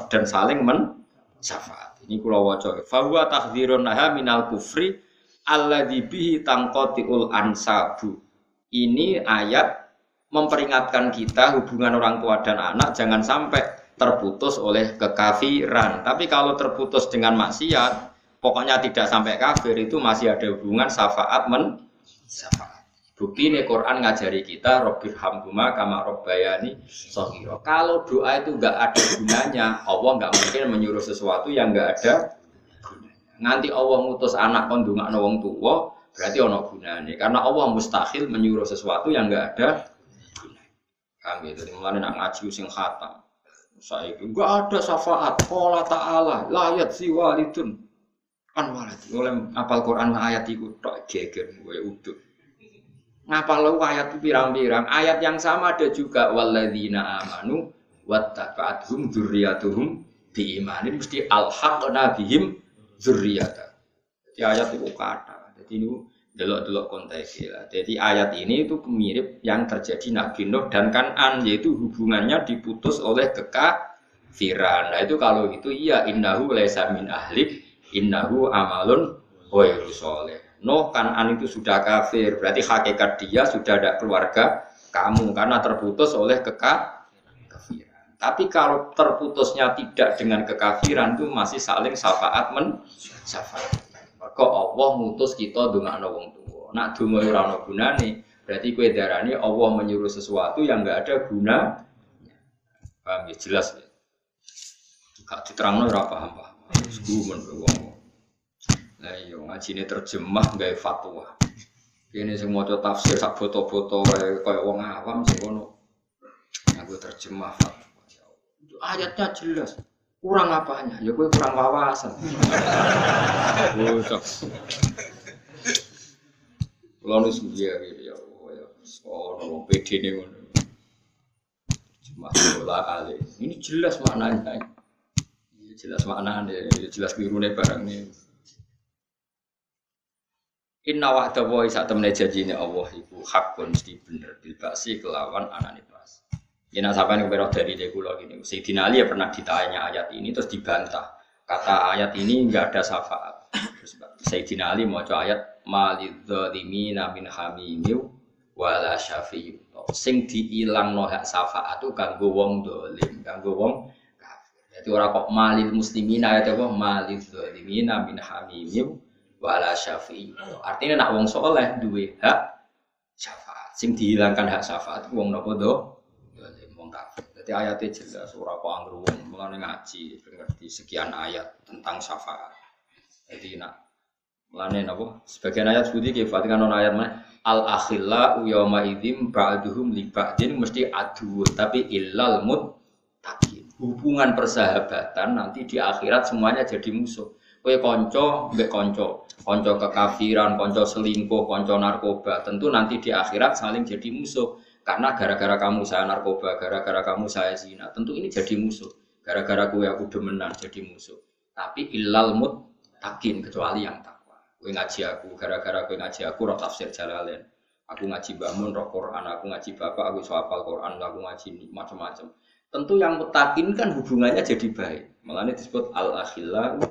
dan saling men syafaat. Ini kula waca. Fahuwa takdirun naha minal kufri alladzi bihi tangqatiul ansabu. Ini ayat memperingatkan kita hubungan orang tua dan anak jangan sampai terputus oleh kekafiran. Tapi kalau terputus dengan maksiat, pokoknya tidak sampai kafir itu masih ada hubungan syafaat men syafaat. Bukti ini Quran ngajari kita Robbir Hamduma kama Robbayani Sohiro. Kalau doa itu nggak ada gunanya, Allah nggak mungkin menyuruh sesuatu yang nggak ada. Nanti Allah ngutus anak kondungan wong tua, berarti ono gunanya. Karena Allah mustahil menyuruh sesuatu yang nggak ada Kami itu mulai nak ngaji sing khatam. Saya itu nggak ada syafaat. Allah Taala layat si walidun kan walid. Oleh apal Quran ayat itu tak geger gue udah ngapal ayat pirang-pirang ayat yang sama ada juga walladzina amanu wattaba'athum dzurriyyatuhum biimanin mesti alhaqna bihim dzurriyyata jadi ayat itu kata jadi ini delok-delok konteksnya jadi ayat ini itu mirip yang terjadi Nabi Nuh dan Kanan yaitu hubungannya diputus oleh kekafiran nah itu kalau itu iya innahu laisa min ahlik innahu amalun wa soleh Nuh Kanan itu sudah kafir, berarti hakikat dia sudah ada keluarga kamu karena terputus oleh kekafiran. Tapi kalau terputusnya tidak dengan kekafiran itu masih saling syafaat men syafaat. Maka Allah mutus kita dengan wong tua. Nak donga ora ana gunane, berarti kue darani Allah menyuruh sesuatu yang enggak ada guna. Paham ya jelas ya. Gak diterangno ora paham paham. Gumun wong. Nah iya ini terjemah gawe fatwa. Ini sing maca tafsir sak foto-foto kayak wong awam sing ngono. Aku terjemah fatwa. Ayatnya jelas. Kurang apanya? Ya gue kurang wawasan. Bocok. Kulo nus ya ya ya. Oh, PD ini ngono. Cuma bola kali. Ini jelas maknanya. Jelas maknanya, jelas birune barang ini. Inna wa'da wa isa temne janjine Allah iku hakun mesti bener bil kelawan anane pas. Yen sampeyan kepero dari de kula gini. Sayyidina Ali ya pernah ditanya ayat ini terus dibantah. Kata ayat ini enggak ada syafaat. Sayyidina Ali mau ayat malidzalimina min hamimiu wala syafi'u. Sing diilangno hak syafaat itu kanggo wong dolim, kanggo wong. Jadi ora kok malil muslimina ya apa malil zalimina min hamimiu wala syafi'i. Artinya nak wong soleh duwe hak syafaat. Sing dihilangkan hak syafaat wong nopo do? Jadi ayatnya jelas ora kok anggere wong mulane ngaji ngerti sekian ayat tentang syafaat. Jadi nak mulane napa? Sebagian ayat sebuti ki Fatikan non ayat mana? Al akhilla yawma idzim ba'duhum li ba'din mesti adu tapi illal muttaqin. Hubungan persahabatan nanti di akhirat semuanya jadi musuh. Kue konco, mbek konco, konco kekafiran, konco selingkuh, konco narkoba, tentu nanti di akhirat saling jadi musuh. Karena gara-gara kamu saya narkoba, gara-gara kamu saya zina, tentu ini jadi musuh. Gara-gara kue aku demenan jadi musuh. Tapi ilal mut takin kecuali yang takwa. Kue ngaji aku, gara-gara kue ngaji aku roh tafsir jalalain. Aku ngaji bangun roh Quran, aku ngaji bapak, aku soal Quran, aku ngaji macam-macam. Tentu yang mutakin kan hubungannya jadi baik. Ini disebut al akhillah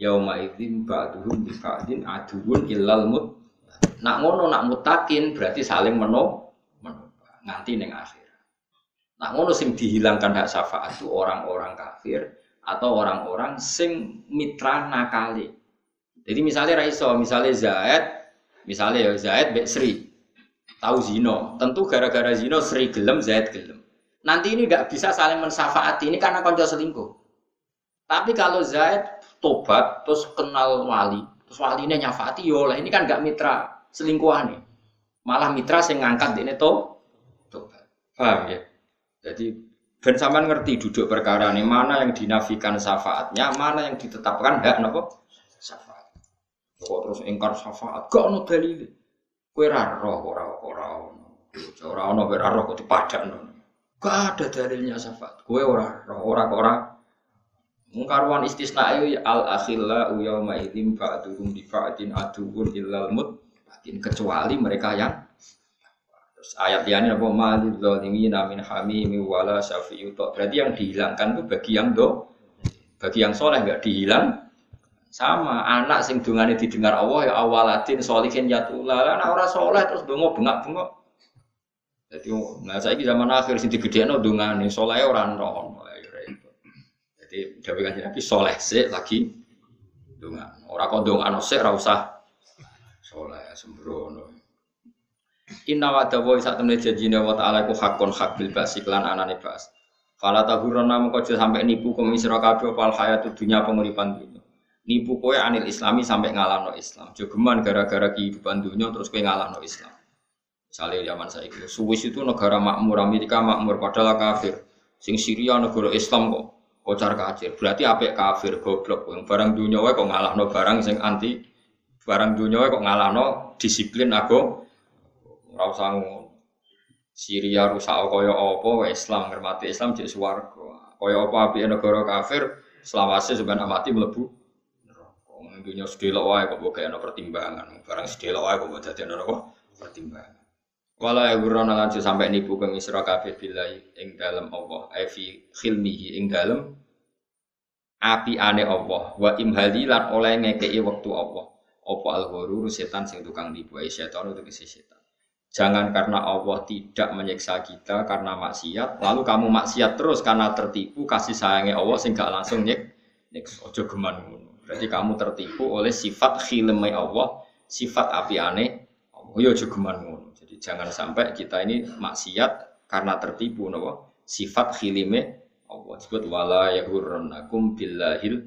yauma idzin ba'duhum bi ba'din aduun illal mut nak ngono nak mutakin berarti saling meno nganti ning akhir. Nak ngono sing dihilangkan hak syafaat itu orang-orang kafir atau orang-orang sing mitra nakali. Jadi misalnya Raiso misalnya Zaid misalnya ya Zaid Bek Sri. Tahu zino tentu gara-gara zino Sri gelem Zaid gelem. Nanti ini nggak bisa saling mensafaati ini karena konco selingkuh. Tapi kalau Zaid tobat terus kenal wali terus walinya nyafati yolah ya ini kan gak mitra selingkuhan nih malah mitra yang ngangkat ini tobat paham ya? Jadi ben sampean ngerti duduk perkara ini mana yang dinafikan syafaatnya mana yang ditetapkan hak nopo syafaat. Kok terus ingkar syafaat? Gak ono dalil kue raro ora ora ora ono ora roh kok dipadakno. Gak ada dalilnya syafaat? Kue ora ora ora. Mungkaruan istisna itu al akhilla yauma idzin ba'duhum di ba'din aduun illal mut kecuali mereka yang Terus ayat ini apa? Malil zalimina min hamimi wala syafi'u Berarti yang dihilangkan itu bagi yang do bagi yang soleh nggak dihilang? Sama anak sing dungane didengar Allah ya awaladin solihin ya tulala anak orang soleh terus dongo bengak bengok jadi nah saya zaman akhir sing digedekno dungane soleh orang roh jadi udah kan nabi soleh sih lagi dungan orang kok dungan sih rasa soleh sembrono Inna wa dawa sak temne janjine wa ta'ala ku hakon hak bil basi lan anane bas. Fala tahurana mengko sampai nipu kum isra kabeh opal hayat dunya penguripan dunya. Nipu kowe anil islami sampai ngalahno Islam. Jogeman gara-gara kehidupan dunia terus kowe ngalahno Islam. Misalnya zaman saya itu, Swiss itu negara makmur, Amerika makmur, padahal kafir. Sing Syria negara Islam kok, kocar kacir. Berarti apa kafir, goblok. Yang barang dunia kok ngalahno barang sing anti, barang dunia kok ngalahno disiplin aku Ora usah Syria rusak kaya apa Islam ngermati Islam jadi swarga. Kaya apa api negara kafir selawase sebenarnya mati mlebu neraka. Dunia sedelok wae kok mbok ana pertimbangan. Barang sedelok wae kok mbok dadi ana pertimbangan. Wala ya gurana lanjut sampai nipu ke misra kabeh billahi ing dalem Allah. Fi khilmihi ing dalem api ane Allah wa imhali lan oleh ngekei waktu Allah. Apa al setan sing tukang nipu setan itu setan. Jangan karena Allah tidak menyiksa kita karena maksiat, lalu kamu maksiat terus karena tertipu kasih sayangnya Allah sehingga langsung nyek nyek ojo geman Berarti kamu tertipu oleh sifat khilmai Allah, sifat api aneh. Oh ya ojo geman Jadi jangan sampai kita ini maksiat karena tertipu nopo? Sifat khilime Allah. Sebut wala yahurrannakum billahil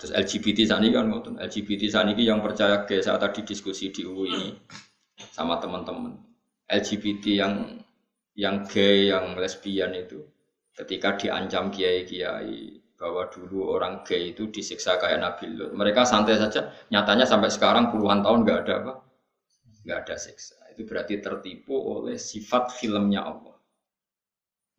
Terus LGBT saat ini kan LGBT saat ini yang percaya ke saat tadi diskusi di UI ini sama teman-teman LGBT yang yang gay, yang lesbian itu ketika diancam kiai-kiai bahwa dulu orang gay itu disiksa kayak Nabi Lut. Mereka santai saja, nyatanya sampai sekarang puluhan tahun nggak ada apa, nggak ada siksa. Itu berarti tertipu oleh sifat filmnya Allah.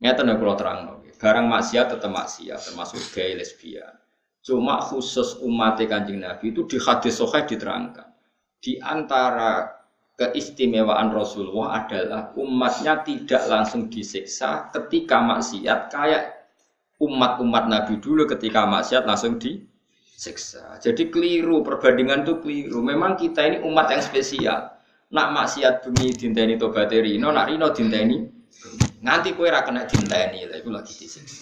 Nyata nih kalau terang, barang maksiat tetap maksiat, termasuk gay, lesbian. Cuma khusus umat kanjeng Nabi itu di hadis sohail diterangkan. Di antara keistimewaan Rasulullah adalah umatnya tidak langsung disiksa ketika maksiat kayak umat-umat Nabi dulu ketika maksiat langsung disiksa. Jadi keliru perbandingan itu keliru. Memang kita ini umat yang spesial. Nak maksiat bumi dinteni tobat rino, nak rino dinteni nganti kue ra kena dinteni lah itu lagi disiksa.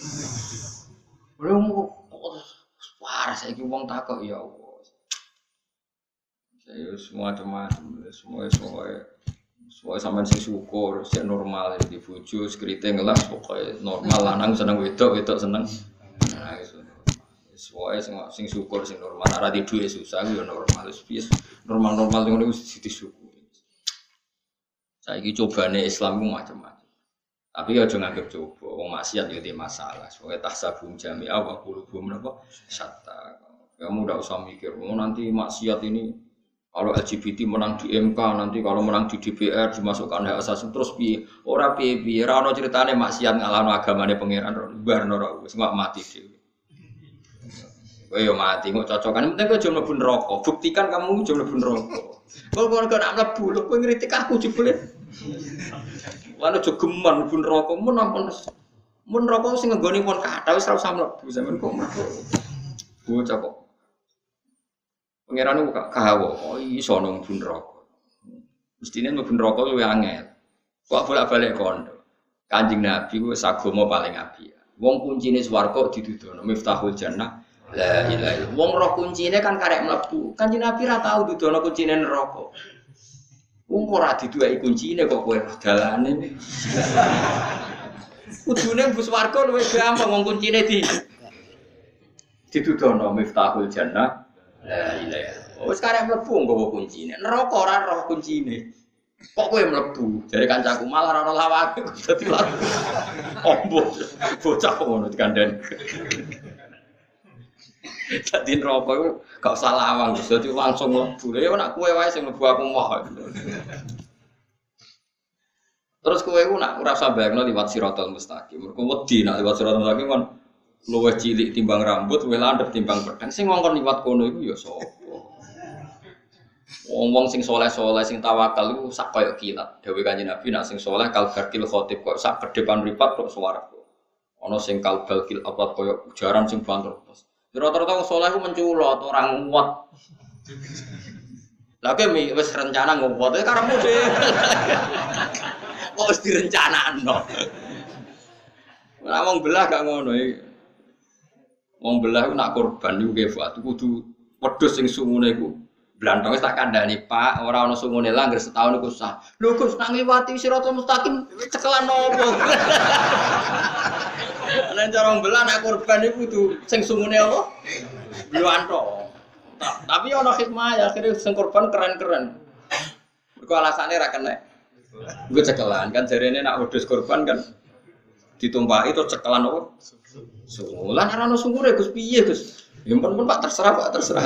Takok ya Allah. Ya semua macam semua semua semua sama sing syukur, sih normal di bojo, skriting ngelas pokoknya normal lanang seneng wedok, wedok seneng. Nah, itu. Semua sing sing syukur sing normal, ora di duit susah ya normal, wis normal-normal ngono wis disyukuri. Saiki cobane Islam ku macam-macam. Tapi ya jangan anggap coba, wong maksiat ya di masalah. Soalnya tahsabum jami'a wa qulubum napa? Kamu udah usah mikir, oh nanti maksiat ini kalau LGBT menang di MK nanti kalau menang di DPR dimasukkan hak asasi terus pi ora pi pi ora ono ceritane maksiat ngalahno agamane pangeran bar ora wis mati dhewe. Kowe yo mati kok cocokan penting kowe aja mlebu neraka. Buktikan kamu aja mlebu neraka. Kalau kowe nak mlebu lho kowe aku jebule. Lan aja geman mlebu neraka mun ampun mun neraka sing nggone pun kathah wis ora usah mlebu sampean kok mlebu. Bocah Pangeran itu kahawa, oh iso nang bun rokok. Mestinya mau bun rokok lu angel. Kok bolak balik kondo. Kanjeng Nabi gue sagomo paling api. Wong kuncine swarga didudono miftahul jannah. La ilaha illallah. Wong roh kuncine kan karek mlebu. Kanjeng Nabi ra tau dudono kuncine neraka. Wong ora diduweki kuncine kok kowe dalane. Kudune bus warga luwih gampang wong kuncine di didudono miftahul jannah. La ilaha. Oh sekarang mlebu nggawa kuncine. Neraka ora roh kuncine. Kok kowe mlebu? Jare kancaku malah ora lawake dadi laku. Ombo. Bocah kok ngono dikandani. Dadi neraka iku gak usah lawang, dadi langsung mlebu. Ya nek kowe wae sing mlebu aku moh. Terus kowe ku nak ora usah bayangno liwat siratal mustaqim. Mergo wedi nak liwat siratal mustaqim kan luwih cilik timbang rambut, luwih landhep timbang pedang. Sing ngongkon liwat kono iku ya sapa? Wong-wong sing soleh-soleh sing tawakal iku sak koyo kilat. Dewe Kanjeng Nabi nak sing soleh kal garkil khotib kok sak ke depan mripat kok swarga. Ana sing kal apa koyo ujaran sing banter. Rata-rata wong soleh ku menculot, orang nguat. Lah kowe wis rencana nguat e karepmu dhewe. Kok wis direncanakno. Ora wong belah gak ngono iki. Wong belah ku nak korban iku kefat kudu wedhus sing sungune iku Blantong tak kandhani, Pak, ora ana sungune langgar setahun iku sah. Lho Gus, nang liwati siratal mustaqim cekelan nopo? Nek cara mbelah nek korban iku kudu sing sungune apa? Blantong. Tapi ana hikmah ya akhirnya sing korban keren-keren. Mergo alasane ra kena. Gue cekelan kan jarene nak wedhus korban kan ditumpahi itu cekelan apa? Sungulan ora ana sungune Gus piye Gus? Ya pun Pak terserah Pak terserah.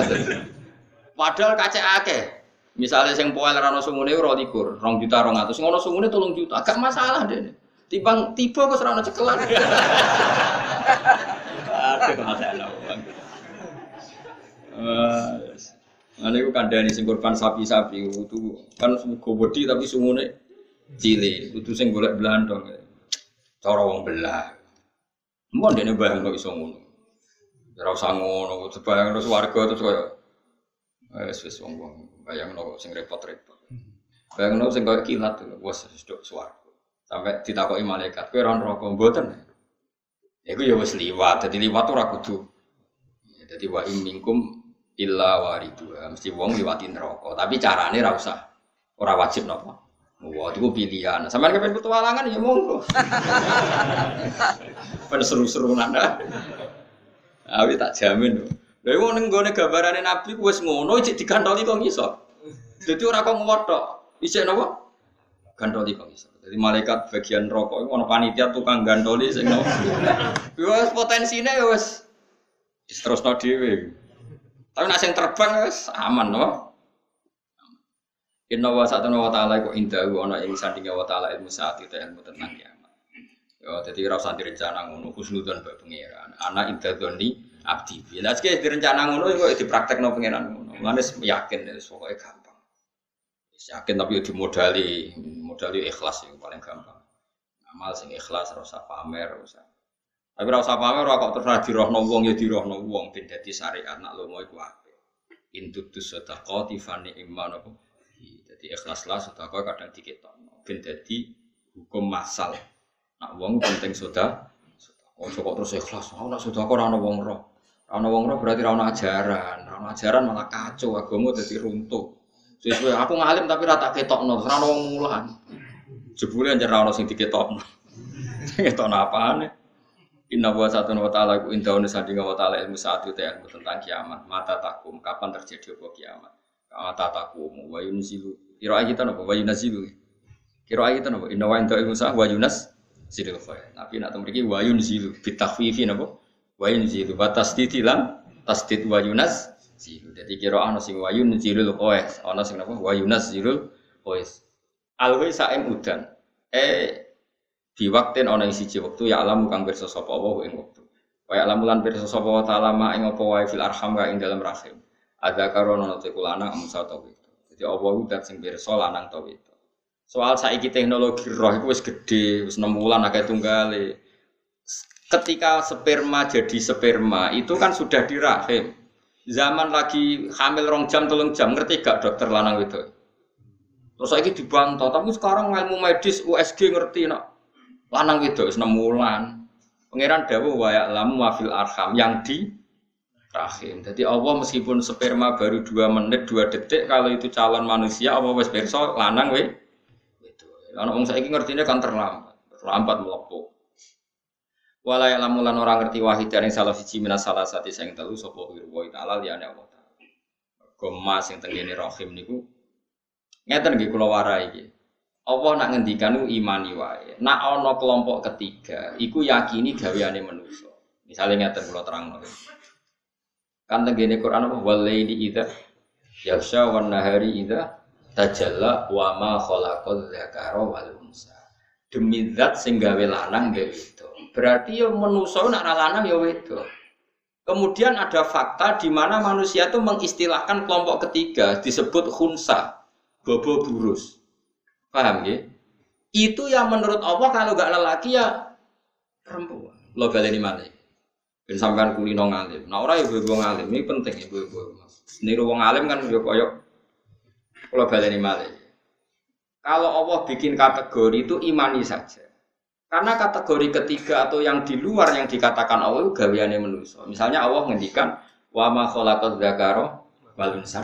Padahal kaca akeh. Misalnya sing poel rano sungune ora likur, rong juta rong atus, ngono sungune tolong juta, agak masalah deh. Timbang tiba kok serana cekelan. Aduh masalah. Ane ku kandhani sing korban sapi-sapi itu kan gobodi tapi sungune cilik, itu sing golek blandong. Cara wong belah. Mun dene bayang kok iso ngono. Ora usah ngono, sebayang terus warga terus koyo Wes wes wong wong bayangno sing repot-repot. Bayangno sing koyo kilat wes sedok swarga. Sampai ditakoki malaikat, kowe ora neraka mboten. Iku ya wis liwat, dadi liwat ora kudu. Ya, dadi wa minkum illa waridu. Mesti wong liwati neraka, tapi carane ora usah. Ora wajib napa. Wah, itu pilihan. Sampai kepen petualangan ya monggo. Pen seru-seru nanda. Awi tak jamin. Lha wong ning gone gambarane Nabi wis ngono cek digantoli kok iso. Dadi ora kok ngotok. Isih napa? Gantoli kok iso. Jadi malaikat bagian rokok itu ono panitia tukang gantoli sing nopo. Wis potensine ya wis diterusno dhewe. Tapi nek sing terbang wis aman no. Inna wa sa'atuna wa ta'ala kok indah ana ing sandinge wa ta'ala ilmu saat itu ilmu tentang kiamat. Yo dadi ora usah direncana ngono husnudzon mbek pangeran. Ana indah doni abdi. Lah sik direncana ngono kok dipraktekno pangeran ngono. Mulane yakin wis pokoke gampang. Wis yakin tapi dimodali, modali ikhlas yang paling gampang. Amal sing ikhlas ora usah pamer, ora usah. Tapi ora usah pamer ora kok terus dirohno wong ya dirohno wong ben dadi syariat nak lomo iku apik. Intutus sedaqati fani iman apa. Jadi ikhlaslah sedekah kadang diketokno ben dadi hukum masal. Nak wong penting sedekah Oh, kok terus ikhlas. Nak sudah kok orang wong roh. Ana wong ora berarti ora ajaran, ora ajaran malah kacau agama dadi runtuh. Sesuai aku ngalim tapi rata ketokno, ora ana wong mulan. Jebule anjir ora ana sing diketokno. Ketokno apane? Inna wa satu wa ta'ala ku indahu sandinga wa ta'ala ilmu saat itu ilmu tentang kiamat. Mata takum, kapan terjadi apa kiamat? Mata takum, wa yunzilu. Kira kita nopo, wa yunazilu. Kira kita nopo, inna wa indahu ilmu saat wa yunas. Sidil khair. Nabi nak temriki wa yunzilu. Bitakfifi nopo wa yunzilu wa tasdid lan tasdid wa yunas zilu dadi kira ana sing wa yunzilul qais ana sing napa wa yunas zilul qais alwi saim udan eh di waktin ana ing siji wektu ya alam kang pirsa sapa wa ing wektu wa ya alam lan pirsa sapa wa taala ma ing apa wae fil arham ka ing dalam rahim ada karono te kulana amsa ta jadi apa udat sing pirsa lanang ta soal saiki teknologi roh iku wis gedhe wis 6 wulan akeh tunggale ketika sperma jadi sperma itu kan sudah di rahim. Zaman lagi hamil rong jam tolong jam ngerti gak dokter lanang itu? Terus lagi dibantah, tapi sekarang ilmu medis USG ngerti nak lanang itu enam bulan. Pangeran wayak lamu wafil arham yang di rahim. Jadi Allah meskipun sperma baru dua menit dua detik kalau itu calon manusia Allah wes perso lanang we itu. Anak saya ini ngertinya kan terlambat, terlambat melepuh. Wala ya lamulan orang ngerti wahid dari salah siji minas salah satu sing telu sapa wirwa ta'ala liyane Allah ta'ala. Gemas sing tengene rahim niku ngeten nggih kula warai iki. Allah nak ngendikan imani wae. Nak ana kelompok ketiga iku yakini gaweane manusa. Misalnya ngeten kula terangno. Kan tengene Quran apa walaili idza yasha wan nahari idza tajalla wa ma khalaqal dzakara wal unsa. Demi zat sing gawe lanang gawe itu berarti ya manusa nak lanang ya wedok. Kemudian ada fakta di mana manusia itu mengistilahkan kelompok ketiga disebut khunsa, bobo burus. Paham ya? Itu yang menurut Allah kalau gak lelaki ya perempuan. Lo baleni malih. Ben sampean kulino ngalim. Nah ora ya ibu ngalim, ini penting ibu-ibu. Niru wong alim kan yo koyok kula baleni malih. Kalau Allah bikin kategori itu imani saja. Karena kategori ketiga atau yang di luar yang dikatakan Allah itu gaweane manusia. Misalnya Allah ngendikan wa ma khalaqad dzakara.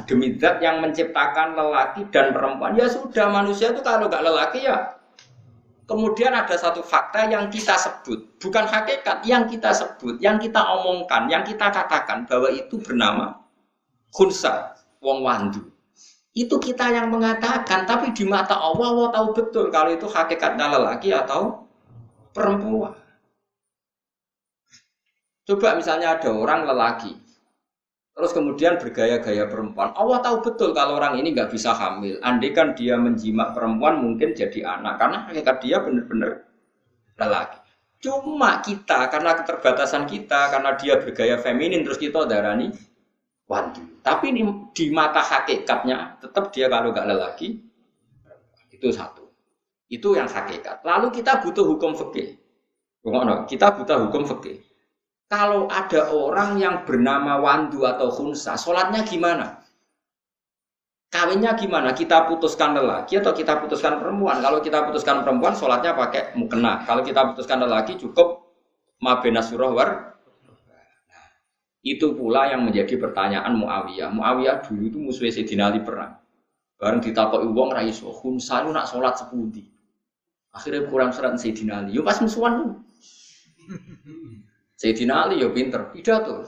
Demi zat yang menciptakan lelaki dan perempuan. Ya sudah manusia itu kalau nggak lelaki ya Kemudian ada satu fakta yang kita sebut, bukan hakikat, yang kita sebut, yang kita omongkan, yang kita katakan bahwa itu bernama khunsa, wong wandu. Itu kita yang mengatakan, tapi di mata Allah, Allah tahu betul kalau itu hakikatnya lelaki atau perempuan. Coba misalnya ada orang lelaki, terus kemudian bergaya-gaya perempuan. Allah tahu betul kalau orang ini nggak bisa hamil. Andai kan dia menjimak perempuan mungkin jadi anak, karena hakikat dia benar-benar lelaki. Cuma kita karena keterbatasan kita, karena dia bergaya feminin, terus kita darani wandu. Tapi di, di mata hakikatnya tetap dia kalau nggak lelaki itu satu. Itu yang hakikat. Lalu kita butuh hukum fikih. Kita butuh hukum fikih. Kalau ada orang yang bernama Wandu atau Khunsa, sholatnya gimana? Kawinnya gimana? Kita putuskan lelaki atau kita putuskan perempuan? Kalau kita putuskan perempuan, sholatnya pakai mukena. Kalau kita putuskan lelaki, cukup mabena surah war. itu pula yang menjadi pertanyaan Muawiyah. Muawiyah dulu itu musuh Sayyidina Ali perang. Bareng ditakoki wong ra iso, Khunsa nak sholat sepundi. Akhirnya kurang surat Sayyidina Ali. Yo pas musuhan. Sayyidina Ali yo pinter, pidato.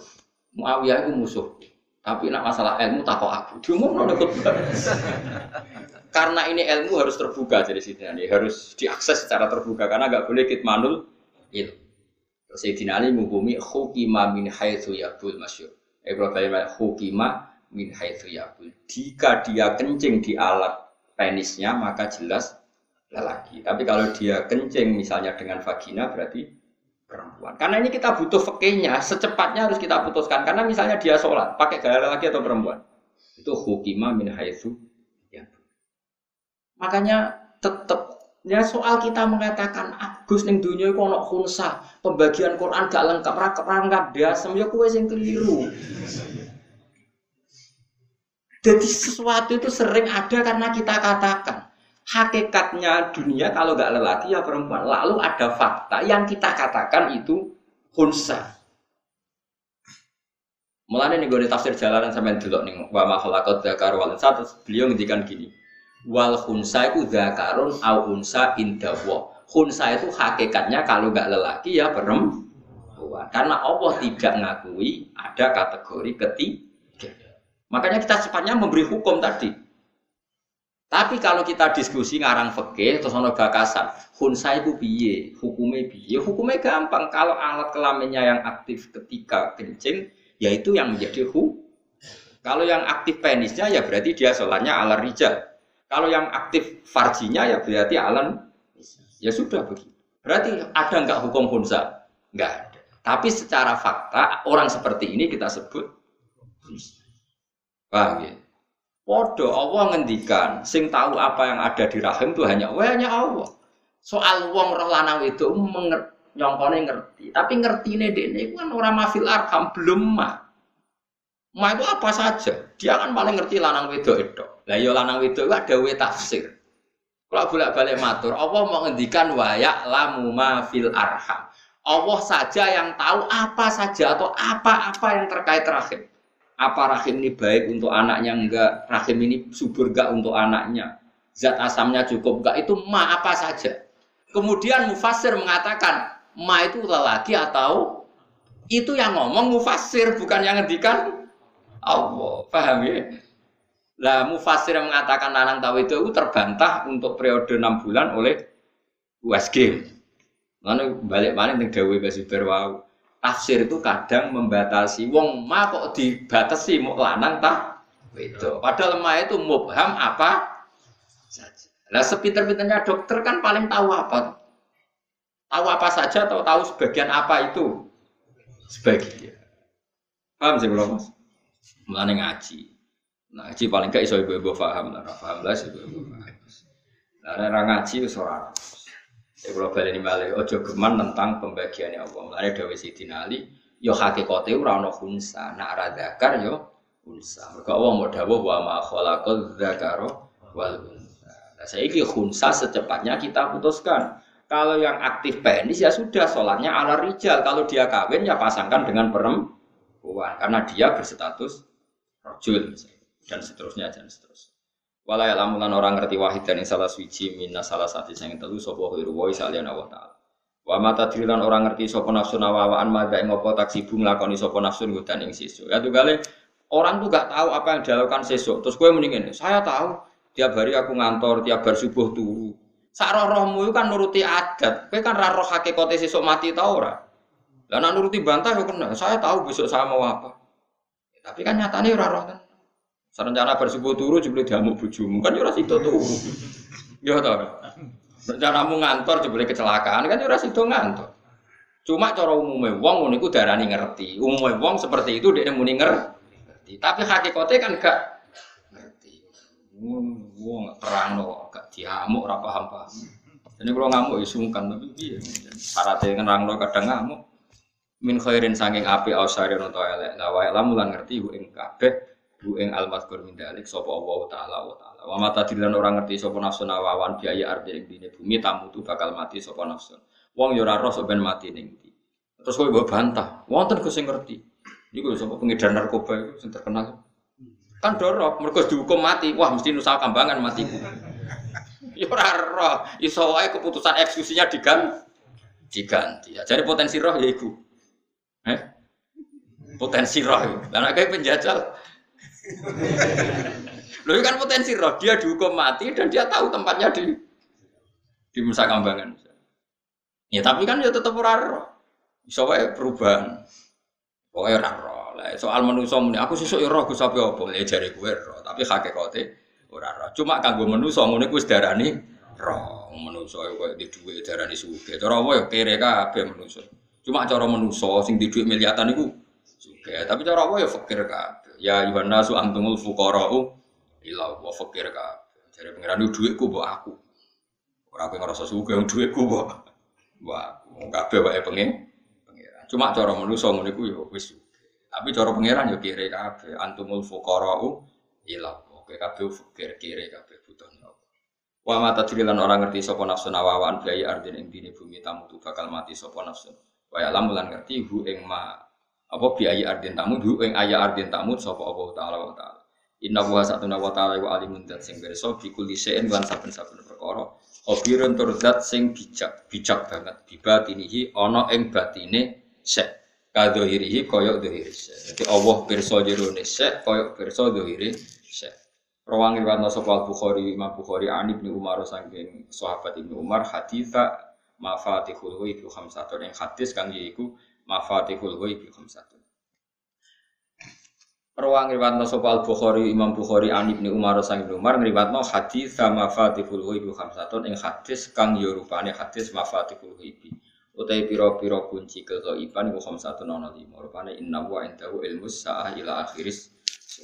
Muawiyah itu musuh. Tapi nak masalah ilmu tak kok aku. Diumum nono Karena ini ilmu harus terbuka jadi Sayyidina Ali, harus diakses secara terbuka karena nggak boleh kitmanul itu. Sayyidina Ali menghukumi hukima min haitsu yabul masyur. Eh kalau hukima min haitsu yabul. Jika dia kencing di alat penisnya maka jelas lelaki. Tapi kalau dia kencing misalnya dengan vagina berarti perempuan. Karena ini kita butuh fakihnya, secepatnya harus kita putuskan. Karena misalnya dia sholat, pakai gaya lelaki atau perempuan. Itu hukima min haitsu ya. Makanya tetap ya soal kita mengatakan Agus ning dunia ana khunsa, pembagian Quran gak lengkap, ra lengkap dasem ya kowe sing keliru. Jadi sesuatu itu sering ada karena kita katakan hakikatnya dunia kalau nggak lelaki ya perempuan. Lalu ada fakta yang kita katakan itu hunsa. Mulanya nih gue tafsir jalanan sampai dulu nih wa ma khalaqat dzakar wal satu beliau ngendikan gini. Wal hunsa itu dzakarun au unsa indawa. Hunsa itu hakikatnya kalau nggak lelaki ya perempuan. Karena Allah tidak ngakui ada kategori ketiga. Makanya kita sepatnya memberi hukum tadi. Tapi kalau kita diskusi ngarang fikih terus ono bakasan, khunsa itu piye, hukumnya piye? Hukumnya gampang. Kalau alat kelaminnya yang aktif ketika kencing, yaitu yang menjadi hu. Kalau yang aktif penisnya ya berarti dia sholatnya ala rijal. Kalau yang aktif farjinya ya berarti alan ya sudah begitu. Berarti ada nggak hukum khunsa? Nggak ada. Tapi secara fakta orang seperti ini kita sebut Paham ya? Podo Allah ngendikan, sing tahu apa yang ada di rahim itu hanya hanya Allah. Soal wong roh lanang itu nyongkone ngerti, tapi ngerti ini dene kan orang mafil arham belum mah. Ma itu apa saja? Dia kan paling ngerti lanang wedok itu. Lah ya lanang wedok itu ada we tafsir. Kalau bolak-balik matur, Allah mau ngendikan wayak lamu ma fil arham. Allah saja yang tahu apa saja atau apa-apa yang terkait rahim apa rahim ini baik untuk anaknya enggak, rahim ini subur enggak untuk anaknya, zat asamnya cukup enggak, itu ma apa saja. Kemudian mufasir mengatakan ma itu lelaki atau itu yang ngomong mufasir bukan yang ngendikan Allah. Paham ya? Lah mufasir yang mengatakan lanang tahu itu, itu terbantah untuk periode enam bulan oleh USG. Lalu balik balik dengan Dewi Basuber wow tafsir itu kadang membatasi wong ma kok dibatasi mau lanang tak itu padahal ma itu mubham apa saja lah sepinter-pinternya dokter kan paling tahu apa Tahu apa saja atau tahu sebagian apa itu? Sebagian. Paham sih belum mas? Mulane ngaji. Nah, ngaji paling gak iso ibu-ibu paham lah, paham lah sih ibu-ibu paham. Orang ngaji ora. Ya kalau balik balik, ojo geman tentang pembagiannya Allah. Mulane Dewi Siti Ali, yo hakikate ora ono khunsa, nak zakar yo unsa. Mergo Allah mau dawuh wa ma khalaqal dzakara wal unsa. Nah, saiki khunsa secepatnya kita putuskan. Kalau yang aktif penis ya sudah sholatnya ala rijal. Kalau dia kawin ya pasangkan dengan perempuan karena dia berstatus rojul dan seterusnya dan seterusnya. Walau lamulan orang ngerti wahid dan salah suci minas salah satu yang telu sopo hiru woi salian Allah taala. Wa mata dirilan orang ngerti sopo nafsu nawawaan mada ngopo tak sibuk nglakoni sopo nafsu ngudan ing sisu. Ya tuh kali orang tuh gak tahu apa yang dilakukan sesuk. Terus gue mendingin, saya tahu tiap hari aku ngantor, tiap bar subuh turu. Sak rohmu itu kan nuruti adat. Kowe kan ra roh sesuk mati ta ora? Nek nuruti bantah yo kena. Saya tahu besok saya mau apa. Ya, tapi kan nyatane ora roh. Serencana bersubuh turu jebule diamuk bojomu kan yo ora sido turu. Yo ta. Rencanamu ngantor jebule kecelakaan kan yo ora ngantor. Cuma cara umumnya wong ngono iku darani ngerti. Umumnya wong seperti itu dia muni ngerti. Tapi hakikatnya kan gak Wong terang no, gak diamuk ora paham paham. Jadi kalau ngamuk ya sungkan tapi piye? Syaratnya nerang no kadang ngamuk. Min khairin saking api ausari no elek. Lah wae lamulan ngerti bu ing kabeh bu ing almaskur min dalik sapa Allah taala wa taala. Wa mata dilan orang ngerti sapa nafsu nawawan biaya arti ing dine bumi tamu tu bakal mati sapa nafsu. Wong yo ora roh mati ning ndi. Terus kowe mbok bantah. Wonten sing ngerti. Niku sapa pengedar narkoba itu sing terkenal. Kan dorok, mereka dihukum mati. Wah, mesti nusa kambangan mati. Ya ora roh, iso wae keputusan eksekusinya diganti. Diganti. Ya, jadi potensi roh ya iku. Eh? Potensi roh. Lah kayak penjajal. Loh kan potensi roh, dia dihukum mati dan dia tahu tempatnya di di Nusa Kambangan. Ya tapi kan ya tetap roh. Iso perubahan. Pokoknya ora roh. Lah soal manusa muni aku sesuk ya roh Gus apa apa le jare kowe roh, tapi hakikate ora roh. Cuma kanggo manusa ngene wis darani roh. Manusa kok di dhuwit darani sugih. Cara apa ya kere kabeh manusa. Cuma cara manusa sing di dhuwit miliatan iku sugih. Tapi cara apa ya fakir kabeh. Ya ayuhan nasu antumul fuqara'u ila wa fakir kabeh. Jare pangeran dhuwitku mbok aku. Ora kowe ngrasa sugih dhuwitku mbok mbok aku. Kabeh wae pengen Cuma cara manusa ngene ku ya wis tapi cara pangeran yo kire kabeh antumul fuqara'u ila Oke kabeh fakir kire kabeh butuh. Wa mata lan orang ngerti sapa nafsu nawawan biaya ardin ing dini bumi tamu tu bakal mati sapa nafsu. Wa ya lan ngerti hu ing ma apa biaya ardin tamu hu ing aya ardin tamu sapa Allah taala wa taala. Inna wa satuna wa ta'ala wa alimun dat sing berso bi kulli syai'in lan saben-saben perkara. Khabirun tur sing bijak, bijak banget. Bibatinihi ana ing batine syek kadohirihi koyok dohiri Jadi Allah pirsa jerone sek koyok pirsa dohiri sek. Rawang riwayat sapa Bukhari Imam Bukhari an Ibnu Umar saking sahabat Ibnu Umar haditha mafatihul ghaib khamsatun yang hadis kang yaiku mafatihul ghaib khamsatun. Rawang riwayat sapa Bukhari Imam Bukhari an Ibnu Umar saking Ibnu Umar ngriwatno haditha mafatihul ghaib khamsatun yang hadis kang yo rupane hadis mafatihul ghaib utai piro-piro kunci kegaiban iku satu nono lima. Rupane inna wa indahu ilmus sa'ah ila akhiris. So,